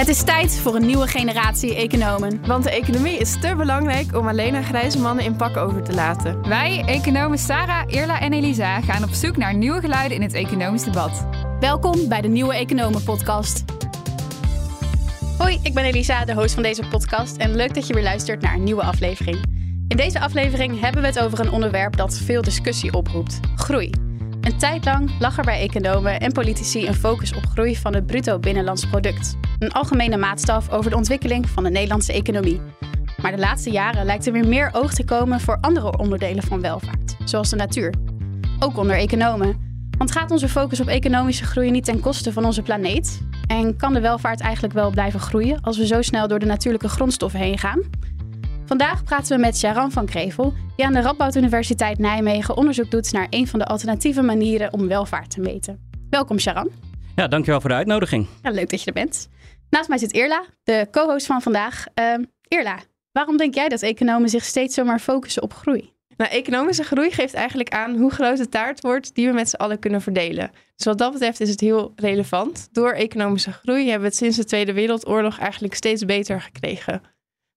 Het is tijd voor een nieuwe generatie economen. Want de economie is te belangrijk om alleen aan grijze mannen in pak over te laten. Wij, economen Sarah, Irla en Elisa, gaan op zoek naar nieuwe geluiden in het economisch debat. Welkom bij de Nieuwe Economen Podcast. Hoi, ik ben Elisa, de host van deze podcast. En leuk dat je weer luistert naar een nieuwe aflevering. In deze aflevering hebben we het over een onderwerp dat veel discussie oproept: groei. Een tijd lang lag er bij economen en politici een focus op groei van het bruto binnenlands product. Een algemene maatstaf over de ontwikkeling van de Nederlandse economie. Maar de laatste jaren lijkt er weer meer oog te komen voor andere onderdelen van welvaart, zoals de natuur. Ook onder economen. Want gaat onze focus op economische groei niet ten koste van onze planeet? En kan de welvaart eigenlijk wel blijven groeien als we zo snel door de natuurlijke grondstoffen heen gaan? Vandaag praten we met Sharan van Krevel, die aan de Radboud Universiteit Nijmegen onderzoek doet naar een van de alternatieve manieren om welvaart te meten. Welkom Sharan. Ja, dankjewel voor de uitnodiging. Ja, leuk dat je er bent. Naast mij zit Irla, de co-host van vandaag. Uh, Irla, waarom denk jij dat economen zich steeds zomaar focussen op groei? Nou, economische groei geeft eigenlijk aan hoe groot de taart wordt die we met z'n allen kunnen verdelen. Dus wat dat betreft is het heel relevant. Door economische groei hebben we het sinds de Tweede Wereldoorlog eigenlijk steeds beter gekregen.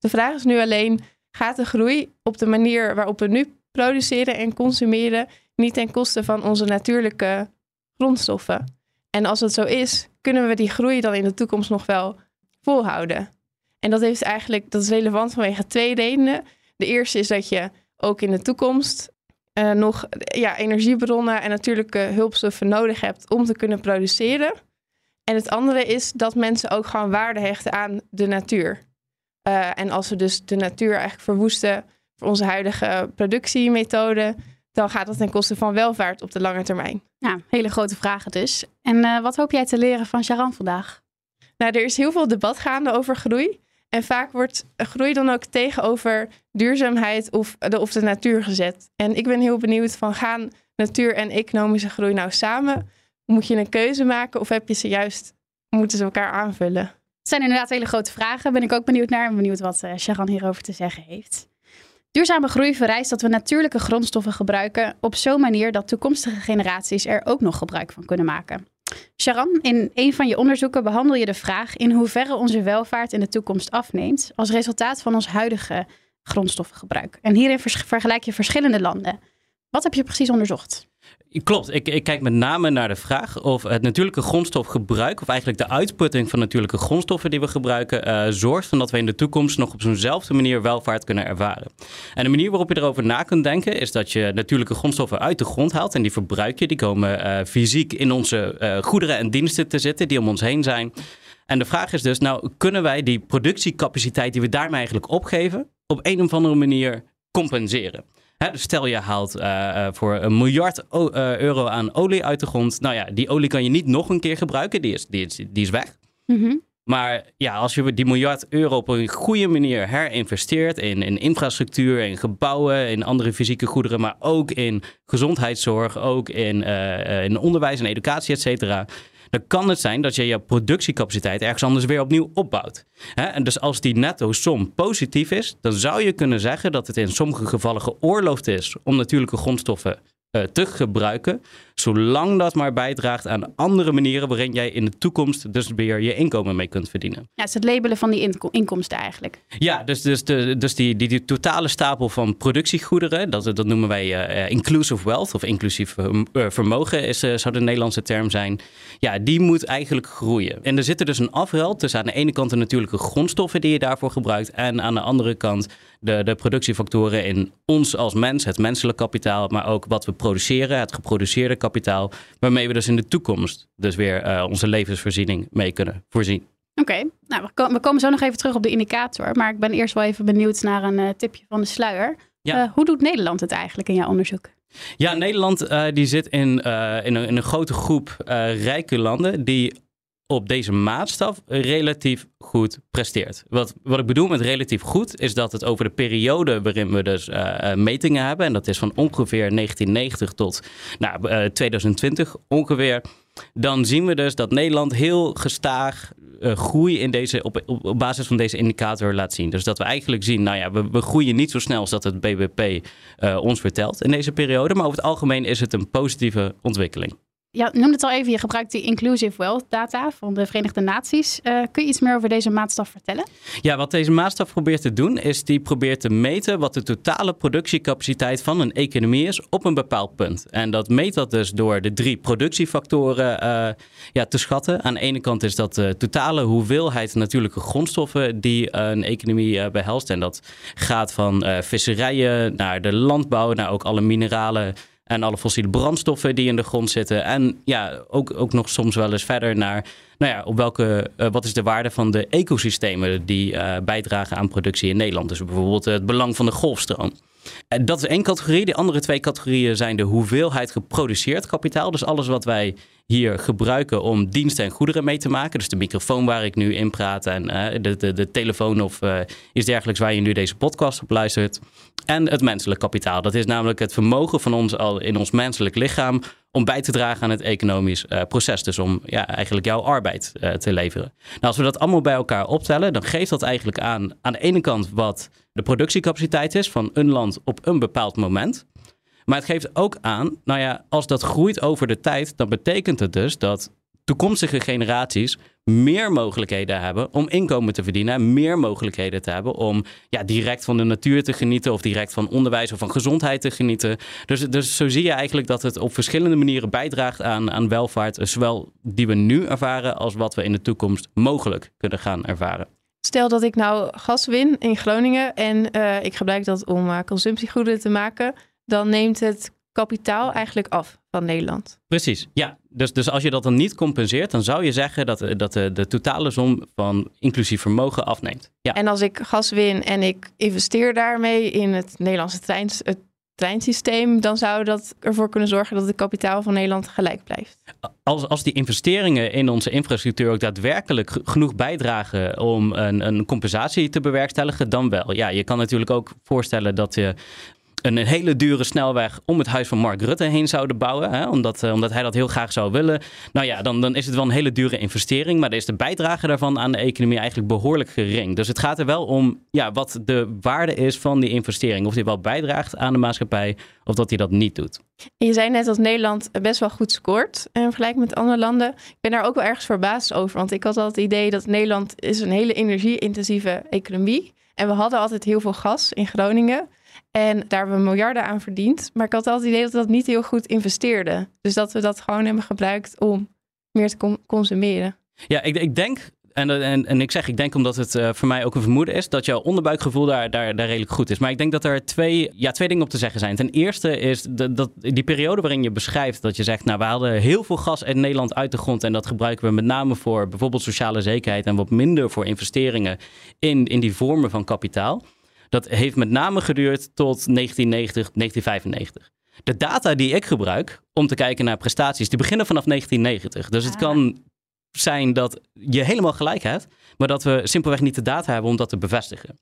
De vraag is nu alleen, gaat de groei op de manier waarop we nu produceren en consumeren niet ten koste van onze natuurlijke grondstoffen? En als dat zo is, kunnen we die groei dan in de toekomst nog wel volhouden? En dat heeft eigenlijk, dat is relevant vanwege twee redenen. De eerste is dat je ook in de toekomst uh, nog ja, energiebronnen en natuurlijke hulpstoffen nodig hebt om te kunnen produceren. En het andere is dat mensen ook gewoon waarde hechten aan de natuur. Uh, en als we dus de natuur eigenlijk verwoesten voor onze huidige productiemethode, dan gaat dat ten koste van welvaart op de lange termijn. Ja, hele grote vragen dus. En uh, wat hoop jij te leren van Sharan vandaag? Nou, er is heel veel debat gaande over groei. En vaak wordt groei dan ook tegenover duurzaamheid of de, of de natuur gezet. En ik ben heel benieuwd van gaan natuur en economische groei nou samen? Moet je een keuze maken of heb je ze juist, moeten ze elkaar aanvullen? Het zijn inderdaad hele grote vragen. Ben ik ook benieuwd naar. en benieuwd wat uh, Sharan hierover te zeggen heeft. Duurzame groei vereist dat we natuurlijke grondstoffen gebruiken op zo'n manier dat toekomstige generaties er ook nog gebruik van kunnen maken. Sharan, in een van je onderzoeken behandel je de vraag in hoeverre onze welvaart in de toekomst afneemt als resultaat van ons huidige grondstoffengebruik. En hierin vergelijk je verschillende landen. Wat heb je precies onderzocht? Klopt. Ik, ik, kijk met name naar de vraag of het natuurlijke grondstofgebruik, of eigenlijk de uitputting van natuurlijke grondstoffen die we gebruiken, uh, zorgt dat we in de toekomst nog op zo'nzelfde manier welvaart kunnen ervaren. En de manier waarop je erover na kunt denken, is dat je natuurlijke grondstoffen uit de grond haalt en die verbruik je. Die komen uh, fysiek in onze uh, goederen en diensten te zitten die om ons heen zijn. En de vraag is dus, nou, kunnen wij die productiecapaciteit die we daarmee eigenlijk opgeven, op een of andere manier compenseren? Dus stel je haalt uh, voor een miljard uh, euro aan olie uit de grond. Nou ja, die olie kan je niet nog een keer gebruiken. Die is, die is, die is weg. Mm -hmm. Maar ja, als je die miljard euro op een goede manier herinvesteert in, in infrastructuur, in gebouwen, in andere fysieke goederen, maar ook in gezondheidszorg, ook in, uh, in onderwijs en educatie, et cetera dan kan het zijn dat je je productiecapaciteit ergens anders weer opnieuw opbouwt. En dus als die netto som positief is, dan zou je kunnen zeggen dat het in sommige gevallen geoorloofd is om natuurlijke grondstoffen te gebruiken, zolang dat maar bijdraagt aan andere manieren waarin jij in de toekomst dus weer je inkomen mee kunt verdienen. Ja, het is het labelen van die inkomsten eigenlijk. Ja, dus, dus, de, dus die, die, die, totale stapel van productiegoederen, dat, dat noemen wij uh, inclusive wealth of inclusief vermogen, is, uh, zou de Nederlandse term zijn. Ja, die moet eigenlijk groeien. En er zit er dus een afruil tussen aan de ene kant de natuurlijke grondstoffen die je daarvoor gebruikt en aan de andere kant de, de productiefactoren in ons als mens, het menselijk kapitaal, maar ook wat we produceren, het geproduceerde kapitaal, waarmee we dus in de toekomst dus weer uh, onze levensvoorziening mee kunnen voorzien. Oké, nou, we, ko we, komen zo nog even terug op de indicator, maar ik ben eerst wel even benieuwd naar een uh, tipje van de sluier. Ja. Uh, hoe doet Nederland het eigenlijk in jouw onderzoek? Ja, Nederland uh, die zit in, in een, in, een, grote groep rijke landen die op deze maatstaf relatief goed presteert. Wat, wat ik bedoel met relatief goed, is dat het over de periode waarin we dus uh, metingen hebben, en dat is van ongeveer 1990 tot nou, uh, 2020 ongeveer, dan zien we dus dat Nederland heel gestaag uh, groei in deze, op, basis van deze indicator laat zien. Dus dat we eigenlijk zien, nou ja, we, we groeien niet zo snel als dat het BBP ons vertelt in deze periode, maar over het algemeen is het een positieve ontwikkeling. Ja, noem het al even, je gebruikt die Inclusive Wealth data van de Verenigde Naties. Uh, kun je iets meer over deze maatstaf vertellen? Ja, wat deze maatstaf probeert te doen, is die probeert te meten wat de totale productiecapaciteit van een economie is op een bepaald punt. En dat meet dat dus door de drie productiefactoren uh, ja, te schatten. Aan de ene kant is dat de totale hoeveelheid natuurlijke grondstoffen die een economie uh, behelst. En dat gaat van visserijen naar de landbouw, naar ook alle mineralen en alle fossiele brandstoffen die in de grond zitten. En ja, ook, ook nog soms wel eens verder naar, nou ja, op welke, uh, wat is de waarde van de ecosystemen die uh, bijdragen aan productie in Nederland. Dus bijvoorbeeld het belang van de golfstroom. En dat is één categorie. De andere twee categorieën zijn de hoeveelheid geproduceerd kapitaal. Dus alles wat wij hier gebruiken om diensten en goederen mee te maken. Dus de microfoon waar ik nu in praat en uh, de, de, de telefoon of uh, iets dergelijks waar je nu deze podcast op luistert. En het menselijk kapitaal. Dat is namelijk het vermogen van ons al in ons menselijk lichaam om bij te dragen aan het economisch uh, proces. Dus om ja, eigenlijk jouw arbeid te leveren. Nou, als we dat allemaal bij elkaar optellen, dan geeft dat eigenlijk aan aan de ene kant wat de productiecapaciteit is van een land op een bepaald moment. Maar het geeft ook aan, nou ja, als dat groeit over de tijd, dan betekent het dus dat toekomstige generaties meer mogelijkheden hebben om inkomen te verdienen. Meer mogelijkheden te hebben om ja, direct van de natuur te genieten. Of direct van onderwijs of van gezondheid te genieten. Dus, dus zo zie je eigenlijk dat het op verschillende manieren bijdraagt aan, aan welvaart. Zowel die we nu ervaren als wat we in de toekomst mogelijk kunnen gaan ervaren. Stel dat ik nou gas win in Groningen en uh, ik gebruik dat om uh, consumptiegoederen te maken dan neemt het kapitaal eigenlijk af van Nederland. Precies, ja. Dus, dus als je dat dan niet compenseert, dan zou je zeggen dat, dat de, de totale som van inclusief vermogen afneemt. Ja. En als ik gas win en ik investeer daarmee in het Nederlandse trein, het treinsysteem, dan zou dat ervoor kunnen zorgen dat het kapitaal van Nederland gelijk blijft. Als, als die investeringen in onze infrastructuur ook daadwerkelijk genoeg bijdragen om een, een compensatie te bewerkstelligen, dan wel. Ja, je kan natuurlijk ook voorstellen dat je een hele dure snelweg om het huis van Mark Rutte heen zouden bouwen. Hè, omdat, uh, omdat hij dat heel graag zou willen. Nou ja, dan, dan is het wel een hele dure investering. Maar dan is de bijdrage daarvan aan de economie eigenlijk behoorlijk gering. Dus het gaat er wel om ja, wat de waarde is van die investering. Of die wel bijdraagt aan de maatschappij of dat hij dat niet doet. Je zei net dat Nederland best wel goed scoort in vergelijking met andere landen. Ik ben daar ook wel ergens verbaasd over. Want ik had al het idee dat Nederland is een hele energie-intensieve economie. En we hadden altijd heel veel gas in Groningen. En daar hebben we miljarden aan verdiend. Maar ik had altijd het idee dat we dat niet heel goed investeerden. Dus dat we dat gewoon hebben gebruikt om meer te consumeren. Ja, ik, ik denk en, en, en, ik zeg, ik denk omdat het uh, voor mij ook een vermoeden is dat jouw onderbuikgevoel daar, daar, daar redelijk goed is. Maar ik denk dat er twee, ja, twee dingen op te zeggen zijn. Ten eerste is de, dat die periode waarin je beschrijft dat je zegt, nou, we halen heel veel gas uit Nederland uit de grond en dat gebruiken we met name voor bijvoorbeeld sociale zekerheid en wat minder voor investeringen in, in die vormen van kapitaal. Dat heeft met name geduurd tot 1990, 1995. De data die ik gebruik om te kijken naar prestaties, die beginnen vanaf 1990. Dus het ah. kan zijn dat je helemaal gelijk hebt, maar dat we simpelweg niet de data hebben om dat te bevestigen.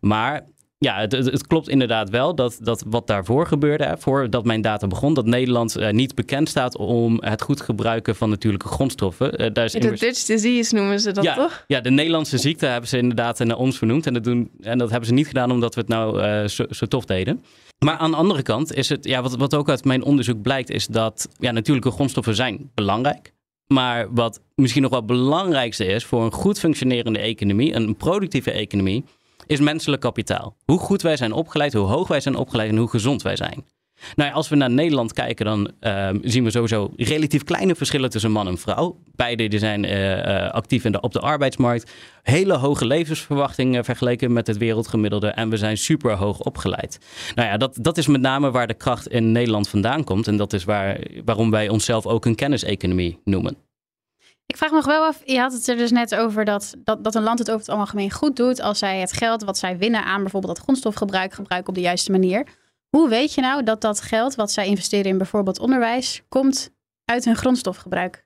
Maar ja, het, het, klopt inderdaad wel dat, dat wat daarvoor gebeurde, voordat mijn data begon, dat Nederland uh, niet bekend staat om het goed gebruiken van natuurlijke grondstoffen. Uh, daar is de immers... Dutch disease noemen ze dat ja, toch? Ja, de Nederlandse ziekte hebben ze inderdaad naar ons vernoemd. En dat, doen, en dat hebben ze niet gedaan omdat we het nou uh, zo, zo, tof deden. Maar aan de andere kant is het, ja, wat, wat ook uit mijn onderzoek blijkt, is dat ja, natuurlijke grondstoffen zijn belangrijk. Maar wat misschien nog wel het belangrijkste is voor een goed functionerende economie, een productieve economie, is menselijk kapitaal. Hoe goed wij zijn opgeleid, hoe hoog wij zijn opgeleid en hoe gezond wij zijn. Nou ja, als we naar Nederland kijken, dan uh, zien we sowieso relatief kleine verschillen tussen man en vrouw. Beide zijn uh, uh, actief in de, op de arbeidsmarkt. Hele hoge levensverwachtingen vergeleken met het wereldgemiddelde. En we zijn super hoog opgeleid. Nou ja, dat, dat is met name waar de kracht in Nederland vandaan komt. En dat is waar, waarom wij onszelf ook een kenniseconomie noemen. Ik vraag me nog wel af, je had het er dus net over dat, dat, dat een land het over het algemeen goed doet als zij het geld wat zij winnen aan bijvoorbeeld dat grondstofgebruik gebruiken op de juiste manier. Hoe weet je nou dat dat geld wat zij investeren in bijvoorbeeld onderwijs komt uit hun grondstofgebruik?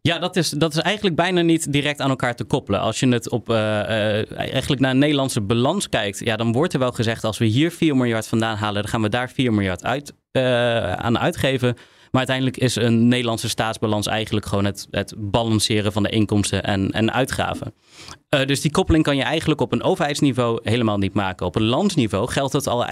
Ja, dat is, dat is eigenlijk bijna niet direct aan elkaar te koppelen. Als je het op, uh, uh, eigenlijk naar een Nederlandse balans kijkt, ja, dan wordt er wel gezegd: als we hier 4 miljard vandaan halen, dan gaan we daar 4 miljard uit, uh, aan uitgeven. Maar uiteindelijk is een Nederlandse staatsbalans eigenlijk gewoon het, het balanceren van de inkomsten en, en uitgaven. Uh, dus die koppeling kan je eigenlijk op een overheidsniveau helemaal niet maken. Op een landsniveau geldt dat al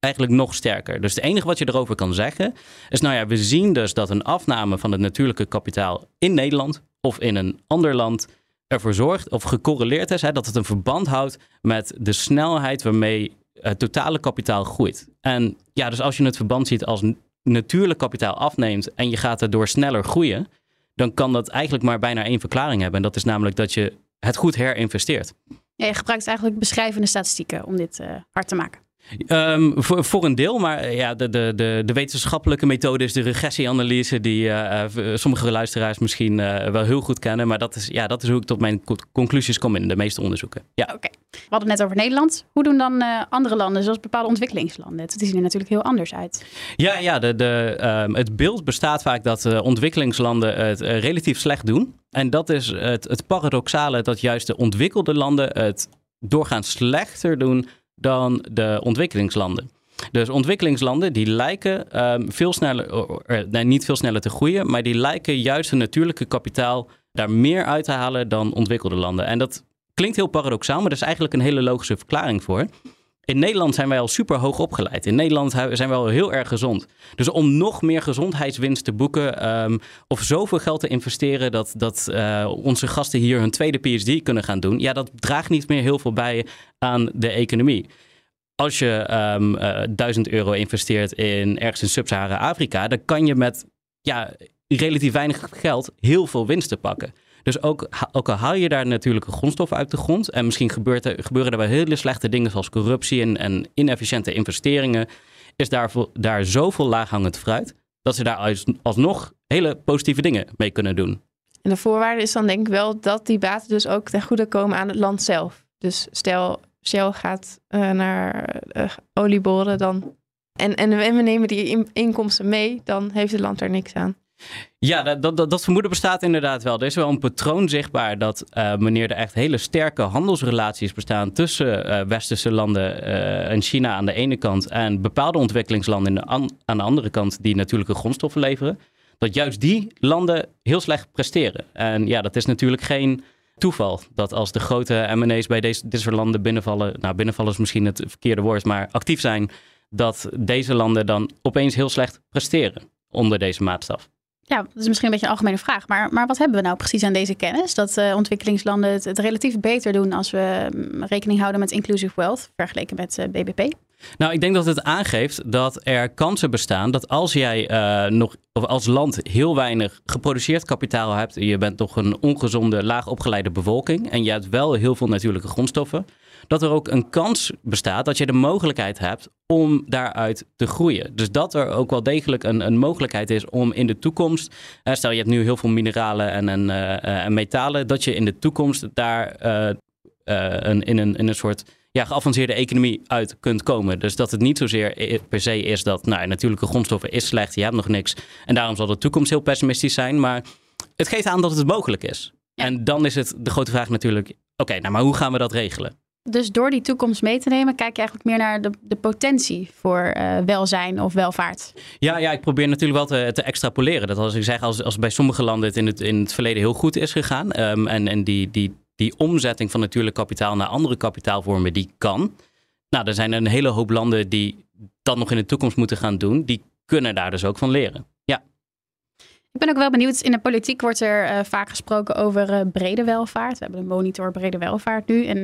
eigenlijk nog sterker. Dus het enige wat je erover kan zeggen is, nou ja, we zien dus dat een afname van het natuurlijke kapitaal in Nederland of in een ander land ervoor zorgt of gecorreleerd is, hè, dat het een verband houdt met de snelheid waarmee het totale kapitaal groeit. En ja, dus als je het verband ziet als natuurlijk kapitaal afneemt en je gaat erdoor sneller groeien, dan kan dat eigenlijk maar bijna één verklaring hebben. En dat is namelijk dat je het goed herinvesteert. Je gebruikt eigenlijk beschrijvende statistieken om dit uh, hard te maken. Um, voor, voor een deel, maar eh, ja, de, de, de, de wetenschappelijke methode is de regressieanalyse, die uh, sommige luisteraars misschien uh, wel heel goed kennen. Maar dat is, ja, dat is hoe ik tot mijn conclusies kom in de meeste onderzoeken. Ja. Oké, we hadden het net over Nederland. Hoe doen dan andere landen, zoals bepaalde ontwikkelingslanden? Het ziet er natuurlijk heel anders uit. Ja, ja de, de, um, het beeld bestaat vaak dat ontwikkelingslanden het relatief slecht doen. En dat is het, het paradoxale dat juist de ontwikkelde landen het doorgaans slechter doen dan de ontwikkelingslanden. Dus ontwikkelingslanden die lijken um, veel sneller, nee, niet veel sneller te groeien, maar die lijken juist hun natuurlijke kapitaal daar meer uit te halen dan ontwikkelde landen. En dat klinkt heel paradoxaal, maar er is eigenlijk een hele logische verklaring voor. In Nederland zijn wij al super hoog opgeleid. In Nederland zijn we al heel erg gezond. Dus om nog meer gezondheidswinst te boeken um, of zoveel geld te investeren dat, dat uh, onze gasten hier hun tweede PhD kunnen gaan doen, ja, dat draagt niet meer heel veel bij aan de economie. Als je um, uh, 1000 euro investeert in ergens in Sub-Sahara-Afrika, dan kan je met ja, relatief weinig geld heel veel winsten pakken. Dus ook, al haal je daar natuurlijke grondstoffen uit de grond. En misschien gebeurt er, gebeuren er wel hele slechte dingen zoals corruptie en, en inefficiënte investeringen. Is daar, daar zoveel laaghangend fruit dat ze daar alsnog hele positieve dingen mee kunnen doen. En de voorwaarde is dan denk ik wel dat die baten dus ook ten goede komen aan het land zelf. Dus stel Shell gaat uh, naar uh, olieboren dan, en, en we nemen die inkomsten mee, dan heeft het land er niks aan. Ja, dat, dat, dat, vermoeden bestaat inderdaad wel. Er is wel een patroon zichtbaar dat wanneer er echt hele sterke handelsrelaties bestaan tussen uh, westerse landen uh, en China aan de ene kant en bepaalde ontwikkelingslanden de an, aan de andere kant die natuurlijke grondstoffen leveren, dat juist die landen heel slecht presteren. En ja, dat is natuurlijk geen toeval dat als de grote M&A's bij deze, dit soort landen binnenvallen, nou binnenvallen is misschien het verkeerde woord, maar actief zijn, dat deze landen dan opeens heel slecht presteren onder deze maatstaf. Ja, dat is misschien een beetje een algemene vraag. Maar, maar wat hebben we nou precies aan deze kennis? Dat uh, ontwikkelingslanden het, relatief beter doen als we mm, rekening houden met inclusive wealth vergeleken met eh, BBP? Nou, ik denk dat het aangeeft dat er kansen bestaan dat als jij uh, nog of als land heel weinig geproduceerd kapitaal hebt, je bent toch een ongezonde, laag opgeleide bevolking en je hebt wel heel veel natuurlijke grondstoffen, dat er ook een kans bestaat dat je de mogelijkheid hebt om daaruit te groeien. Dus dat er ook wel degelijk een, een mogelijkheid is om in de toekomst, uh, stel je hebt nu heel veel mineralen en, en, uh, en metalen, dat je in de toekomst daar een, in, een, in een soort ja, geavanceerde economie uit kunt komen. Dus dat het niet zozeer per se is dat nou, natuurlijke grondstoffen is slecht, je hebt nog niks. En daarom zal de toekomst heel pessimistisch zijn. Maar het geeft aan dat het mogelijk is. En dan is het de grote vraag natuurlijk, oké, nou maar hoe gaan we dat regelen? Dus door die toekomst mee te nemen, kijk je eigenlijk meer naar de, de potentie voor uh, welzijn of welvaart. Ja, ja, ik probeer natuurlijk wel te, te, extrapoleren. Dat als ik zeg, als, als bij sommige landen het in het, in het verleden heel goed is gegaan. Um, en, en die, die die omzetting van natuurlijk kapitaal naar andere kapitaalvormen, die kan. Nou, er zijn een hele hoop landen die dat nog in de toekomst moeten gaan doen. Die kunnen daar dus ook van leren. Ik ben ook wel benieuwd. In de politiek wordt er uh, vaak gesproken over uh, brede welvaart. We hebben een monitor brede welvaart nu. En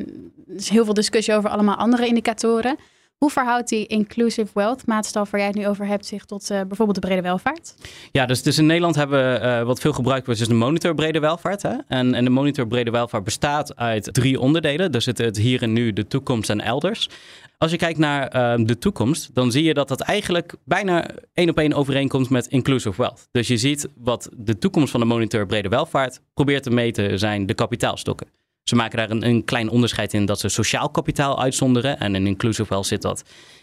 er is heel veel discussie over allemaal andere indicatoren. Hoe verhoudt die inclusive wealth maatstaf waar jij het nu over hebt zich tot uh, bijvoorbeeld de brede welvaart? Ja, dus, dus in Nederland hebben we wat veel gebruikt wordt, is de monitor brede welvaart. Hè? En, en de monitor brede welvaart bestaat uit drie onderdelen. Dus het, het hier en nu, de toekomst en elders. Als je kijkt naar uh, de toekomst, dan zie je dat dat eigenlijk bijna één op één overeenkomt met inclusive wealth. Dus je ziet wat de toekomst van de monitor brede welvaart probeert te meten zijn de kapitaalstokken. Ze maken daar een, een klein onderscheid in dat ze sociaal kapitaal uitzonderen. En in inclusive wealth zit dat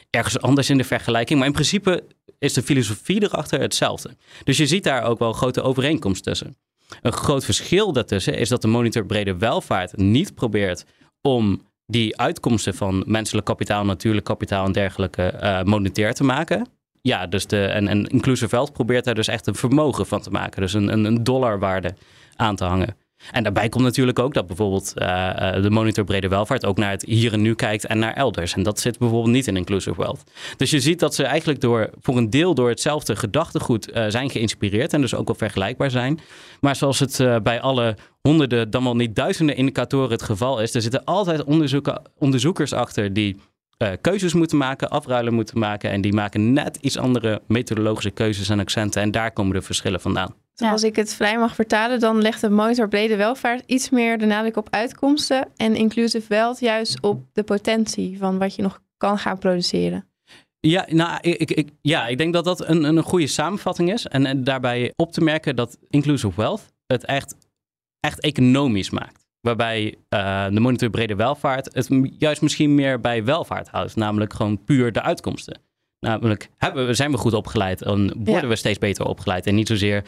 ergens anders in de vergelijking. Maar in principe is de filosofie erachter hetzelfde. Dus je ziet daar ook wel grote overeenkomst tussen. Een groot verschil daartussen is dat de monitor brede welvaart niet probeert om die uitkomsten van menselijk kapitaal, natuurlijk kapitaal en dergelijke uh, monetair te maken. Ja, dus de, en, en Inclusive Wealth probeert daar dus echt een vermogen van te maken. Dus een, een, een dollarwaarde aan te hangen. En daarbij komt natuurlijk ook dat bijvoorbeeld uh, de monitor brede welvaart ook naar het hier en nu kijkt en naar elders. En dat zit bijvoorbeeld niet in inclusive wealth. Dus je ziet dat ze eigenlijk door, voor een deel door hetzelfde gedachtegoed uh, zijn geïnspireerd en dus ook wel vergelijkbaar zijn. Maar zoals het bij alle honderden, dan wel niet duizenden indicatoren het geval is, er zitten altijd onderzoekers achter die keuzes moeten maken, afruilen moeten maken. En die maken net iets andere methodologische keuzes en accenten. En daar komen de verschillen vandaan. Als ik het vrij mag vertalen, dan legt de monitor brede welvaart iets meer de nadruk op uitkomsten en inclusive wealth juist op de potentie van wat je nog kan gaan produceren. Ja, nou, ik, ik, ja, ik denk dat dat een, een goede samenvatting is. En, en daarbij op te merken dat inclusive wealth het echt, echt economisch maakt. Waarbij uh, de monitor brede welvaart het juist misschien meer bij welvaart houdt. Namelijk gewoon puur de uitkomsten. Namelijk, hebben zijn we goed opgeleid en worden we steeds beter opgeleid. En niet zozeer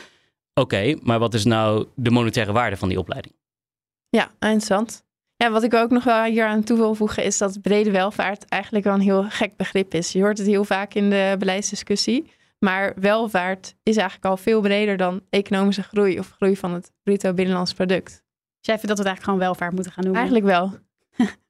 Oké, maar wat is nou de monetaire waarde van die opleiding? Ja, interessant. Ja, wat ik ook nog wel hier aan toe wil voegen is dat brede welvaart eigenlijk wel een heel gek begrip is. Je hoort het heel vaak in de beleidsdiscussie. Maar welvaart is eigenlijk al veel breder dan economische groei of groei van het bruto binnenlands product. Dus jij vindt dat we het eigenlijk gewoon welvaart moeten gaan noemen? Eigenlijk wel.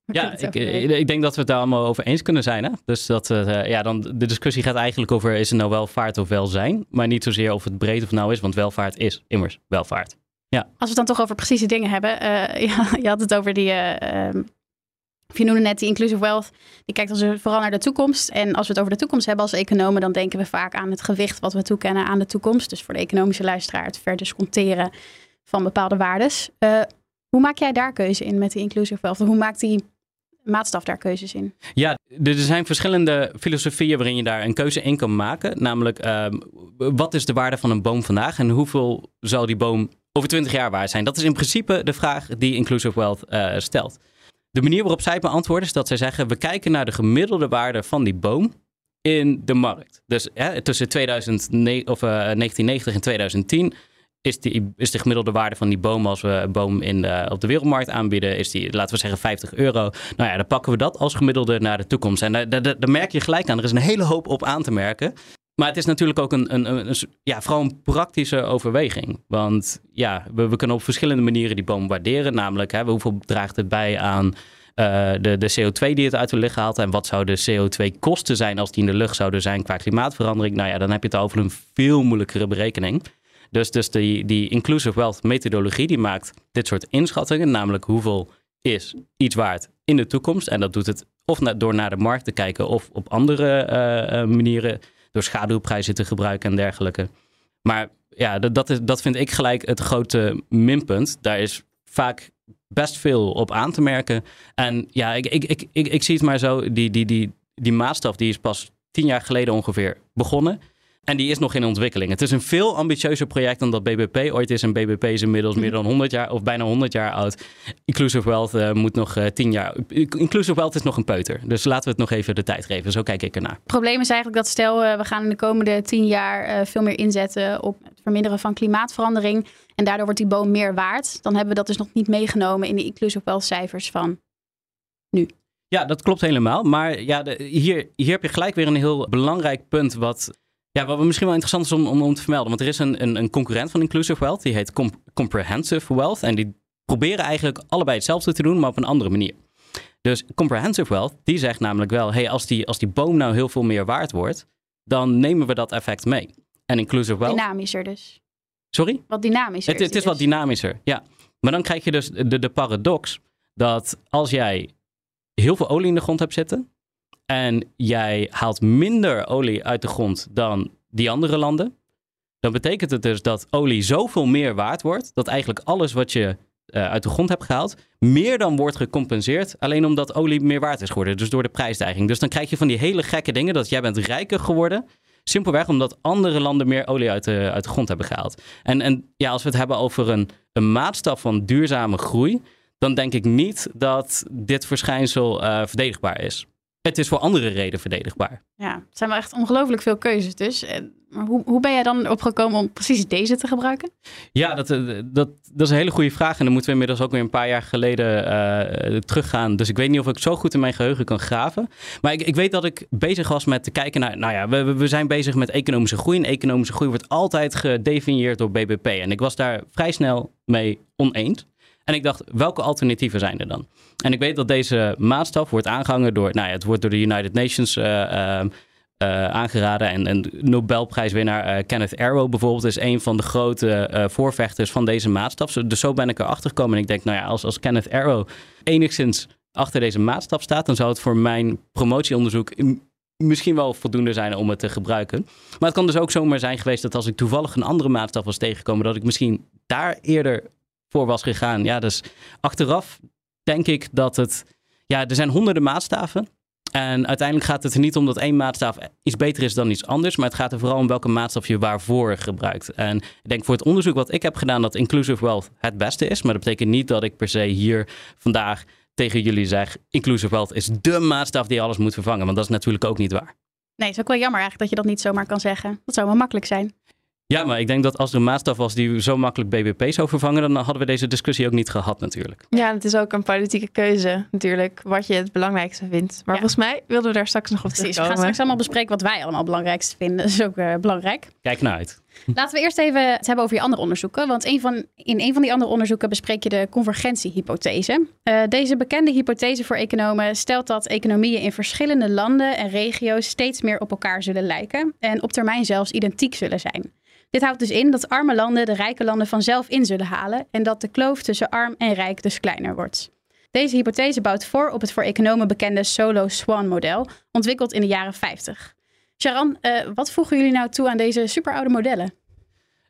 Ja, ik, ik, denk dat we het daar allemaal over eens kunnen zijn. Hè? Dus dat, uh, ja, dan, de discussie gaat eigenlijk over: is het nou welvaart of welzijn? Maar niet zozeer of het breed of nou is, want welvaart is immers welvaart. Ja. Als we het dan toch over precieze dingen hebben. Uh, ja, je had het over die. Uh, of je noemde net die inclusive wealth. Die kijkt als vooral naar de toekomst. En als we het over de toekomst hebben als economen, dan denken we vaak aan het gewicht wat we toekennen aan de toekomst. Dus voor de economische luisteraar het verdisconteren van bepaalde waardes. hoe maak jij daar keuze in met die inclusive wealth? Hoe maakt die maatstaf daar keuzes in? Ja, er zijn verschillende filosofieën waarin je daar een keuze in kan maken. Namelijk, ehm, wat is de waarde van een boom vandaag en hoeveel zal die boom over 20 jaar waard zijn? Dat is in principe de vraag die Inclusive Wealth uh, stelt. De manier waarop zij beantwoorden is dat zij zeggen: we kijken naar de gemiddelde waarde van die boom in de markt. Dus tussen 2009, of, uh, eh, 1990 en 2010 is, die, is de gemiddelde waarde van die boom als we een boom in, op de wereldmarkt aanbieden, is die, laten we zeggen, 50 euro. Nou ja, dan pakken we dat als gemiddelde naar de toekomst. En daar, daar, daar merk je gelijk aan. Er is een hele hoop op aan te merken. Maar het is natuurlijk ook een, een, een, ja, vooral een praktische overweging. Want ja, we, we, kunnen op verschillende manieren die boom waarderen. Namelijk, hè, hoeveel draagt het bij aan uh, de, de CO2 die het uit de lucht haalt? En wat zouden CO2-kosten zijn als die in de lucht zouden zijn qua klimaatverandering? Nou ja, dan heb je het over een veel moeilijkere berekening. Dus, dus die, die inclusive wealth methodologie die maakt dit soort inschattingen, namelijk hoeveel is iets waard in de toekomst. En dat doet het of door naar de markt te kijken of op andere eh, eh, manieren, door schaduwprijzen te gebruiken en dergelijke. Maar ja, dat, dat, is, dat vind ik gelijk het grote minpunt. Daar is vaak best veel op aan te merken. En ja, ik, ik, ik, ik, ik zie het maar zo, die, die, die, die maatstaf die is pas tien jaar geleden ongeveer begonnen. En die is nog in ontwikkeling. Het is een veel ambitieuzer project dan dat BBP ooit is. En BBP is inmiddels meer dan 100 jaar of bijna 100 jaar oud. Inclusive Wealth uh, moet nog uh, eh, 10 jaar. Inclusive Wealth is nog een peuter. Dus laten we het nog even de tijd geven. Zo kijk ik ernaar. Het probleem is eigenlijk dat stel uh, we gaan in de komende 10 jaar veel meer inzetten op het verminderen van klimaatverandering. En daardoor wordt die boom meer waard. Dan hebben we dat dus nog niet meegenomen in de Inclusive Wealth cijfers van nu. Ja, dat klopt helemaal. Maar ja, de, hier, hier heb je gelijk weer een heel belangrijk punt wat ja, wat misschien wel interessant is om, om, om te vermelden. Want er is een, een, een concurrent van Inclusive Wealth. Die heet Comprehensive Wealth. En die proberen eigenlijk allebei hetzelfde te doen, maar op een andere manier. Dus Comprehensive Wealth, die zegt namelijk wel... hey, als die, als die boom nou heel veel meer waard wordt... dan nemen we dat effect mee. En Inclusive Wealth... Dynamischer dus. Sorry? Wat dynamischer. Het, het is wat dus. dynamischer, ja. Maar dan krijg je dus de, de paradox... dat als jij heel veel olie in de grond hebt zitten en jij haalt minder olie uit de grond dan die andere landen, dan betekent het dus dat olie zoveel meer waard wordt, dat eigenlijk alles wat je uh, uit de grond hebt gehaald, meer dan wordt gecompenseerd, alleen omdat olie meer waard is geworden, dus door de prijsstijging. Dus dan krijg je van die hele gekke dingen dat jij bent rijker geworden, simpelweg omdat andere landen meer olie uit de, uit de grond hebben gehaald. En, en ja, als we het hebben over een, een maatstaf van duurzame groei, dan denk ik niet dat dit verschijnsel uh, verdedigbaar is. Het is voor andere redenen verdedigbaar. Ja, het zijn wel echt ongelooflijk veel keuzes dus. Maar hoe, hoe ben jij dan opgekomen om precies deze te gebruiken? Ja, dat, eh, dat, dat is een hele goede vraag. En dan moeten we inmiddels ook weer een paar jaar geleden uh, teruggaan. Dus ik weet niet of ik zo goed in mijn geheugen kan graven. Maar ik, ik weet dat ik bezig was met te kijken naar... Nou ja, we, we zijn bezig met economische groei. En economische groei wordt altijd gedefinieerd door BBP. En ik was daar vrij snel mee oneens. En ik dacht, welke alternatieven zijn er dan? En ik weet dat deze maatstaf wordt aangehangen door, nou ja, het wordt door de United Nations uh, uh, aangeraden. En, en Nobelprijswinnaar uh, Kenneth Arrow bijvoorbeeld is een van de grote voorvechters van deze maatstaf. Dus zo ben ik erachter gekomen. En ik denk, nou ja, als, als Kenneth Arrow enigszins achter deze maatstaf staat, dan zou het voor mijn promotieonderzoek misschien wel voldoende zijn om het te gebruiken. Maar het kan dus ook zomaar zijn geweest dat als ik toevallig een andere maatstaf was tegengekomen, dat ik misschien daar eerder voor was gegaan. Ja, dus achteraf denk ik dat het. Ja, er zijn honderden maatstaven. En uiteindelijk gaat het er niet om dat één maatstaf iets beter is dan iets anders. Maar het gaat er vooral om welke maatstaf je waarvoor gebruikt. En ik denk voor het onderzoek wat ik heb gedaan dat inclusive wealth het beste is. Maar dat betekent niet dat ik per se hier vandaag tegen jullie zeg: inclusive wealth is dé maatstaf die alles moet vervangen. Want dat is natuurlijk ook niet waar. Nee, het is ook wel jammer eigenlijk dat je dat niet zomaar kan zeggen. Dat zou wel makkelijk zijn. Ja, maar ik denk dat als er een maatstaf was die zo makkelijk BBP zou vervangen, dan hadden we deze discussie ook niet gehad natuurlijk. Ja, het is ook een politieke keuze natuurlijk, wat je het belangrijkste vindt. Maar Ja. volgens mij wilden we daar straks nog op Precies, we gaan straks allemaal bespreken wat wij allemaal het belangrijkste vinden. Dat is ook eh, belangrijk. Kijk naar uit. Laten we eerst even het hebben over je andere onderzoeken. Want een van, in een van die andere onderzoeken bespreek je de convergentiehypothese. Eh, deze bekende hypothese voor economen stelt dat economieën in verschillende landen en regio's steeds meer op elkaar zullen lijken. En op termijn zelfs identiek zullen zijn. Dit houdt dus in dat arme landen de rijke landen vanzelf in zullen halen. En dat de kloof tussen arm en rijk dus kleiner wordt. Deze hypothese bouwt voor op het voor economen bekende Solo-Swan-model, ontwikkeld in de jaren 50. Sharon, eh, wat voegen jullie nou toe aan deze superoude modellen?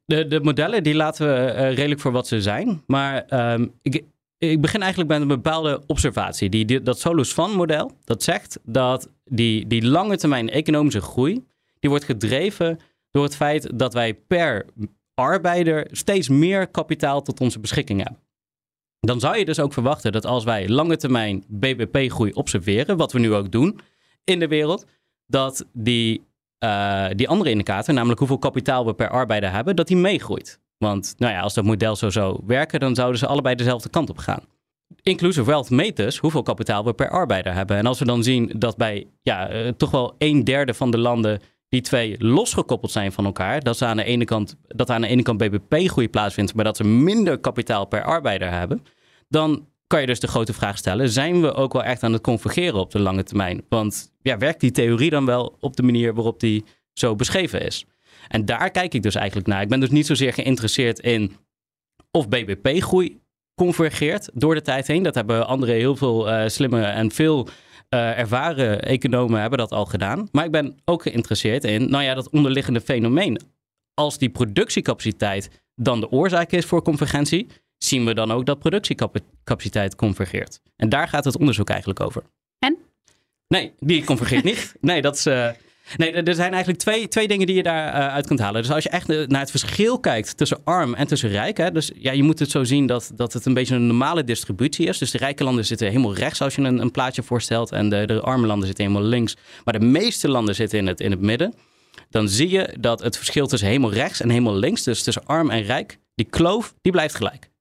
De, de modellen die laten we eh, redelijk voor wat ze zijn. Maar ehm, ik, ik begin eigenlijk bij een bepaalde observatie. Die, dat Solus-Van-model, dat zegt dat die, die lange termijn economische groei, die wordt gedreven door het feit dat wij per arbeider steeds meer kapitaal tot onze beschikking hebben. Dan zou je dus ook verwachten dat als wij lange termijn BBP-groei observeren, wat we nu ook doen in de wereld, dat die, eh, die andere indicator, namelijk hoeveel kapitaal we per arbeider hebben, dat die meegroeit. Want nou ja, als dat model zo zou werken, dan zouden ze allebei dezelfde kant op gaan. Inclusive wealth meet dus hoeveel kapitaal we per arbeider hebben. En als we dan zien dat bij ja, eh, toch wel een derde van de landen die twee losgekoppeld zijn van elkaar, dat, ze aan de ene kant, dat aan de ene kant BBP-groei plaatsvindt, maar dat ze minder kapitaal per arbeider hebben, dan kan je dus de grote vraag stellen: zijn we ook wel echt aan het convergeren op de lange termijn? Want ja, werkt die theorie dan wel op de manier waarop die zo beschreven is? En daar kijk ik dus eigenlijk naar. Ik ben dus niet zozeer geïnteresseerd in of BBP-groei convergeert door de tijd heen. Dat hebben andere heel veel eh, slimme en veel eh, ervaren economen hebben dat al gedaan. Maar ik ben ook geïnteresseerd in, nou ja, dat onderliggende fenomeen. Als die productiecapaciteit dan de oorzaak is voor convergentie, zien we dan ook dat productiecapaciteit convergeert. En daar gaat het onderzoek eigenlijk over. En? Nee, die convergeert niet. Nee, dat is. eh, Nee, er zijn eigenlijk twee, twee dingen die je daaruit uit kunt halen. Dus als je echt eh, naar het verschil kijkt tussen arm en tussen rijk. Hè, dus ja, je moet het zo zien dat, dat het een beetje een normale distributie is. Dus de rijke landen zitten helemaal rechts als je een, een plaatje voorstelt. En de, de arme landen zitten helemaal links. Maar de meeste landen zitten in het, in het midden. Dan zie je dat het verschil tussen helemaal rechts en helemaal links, dus tussen arm en rijk, die kloof, die blijft gelijk.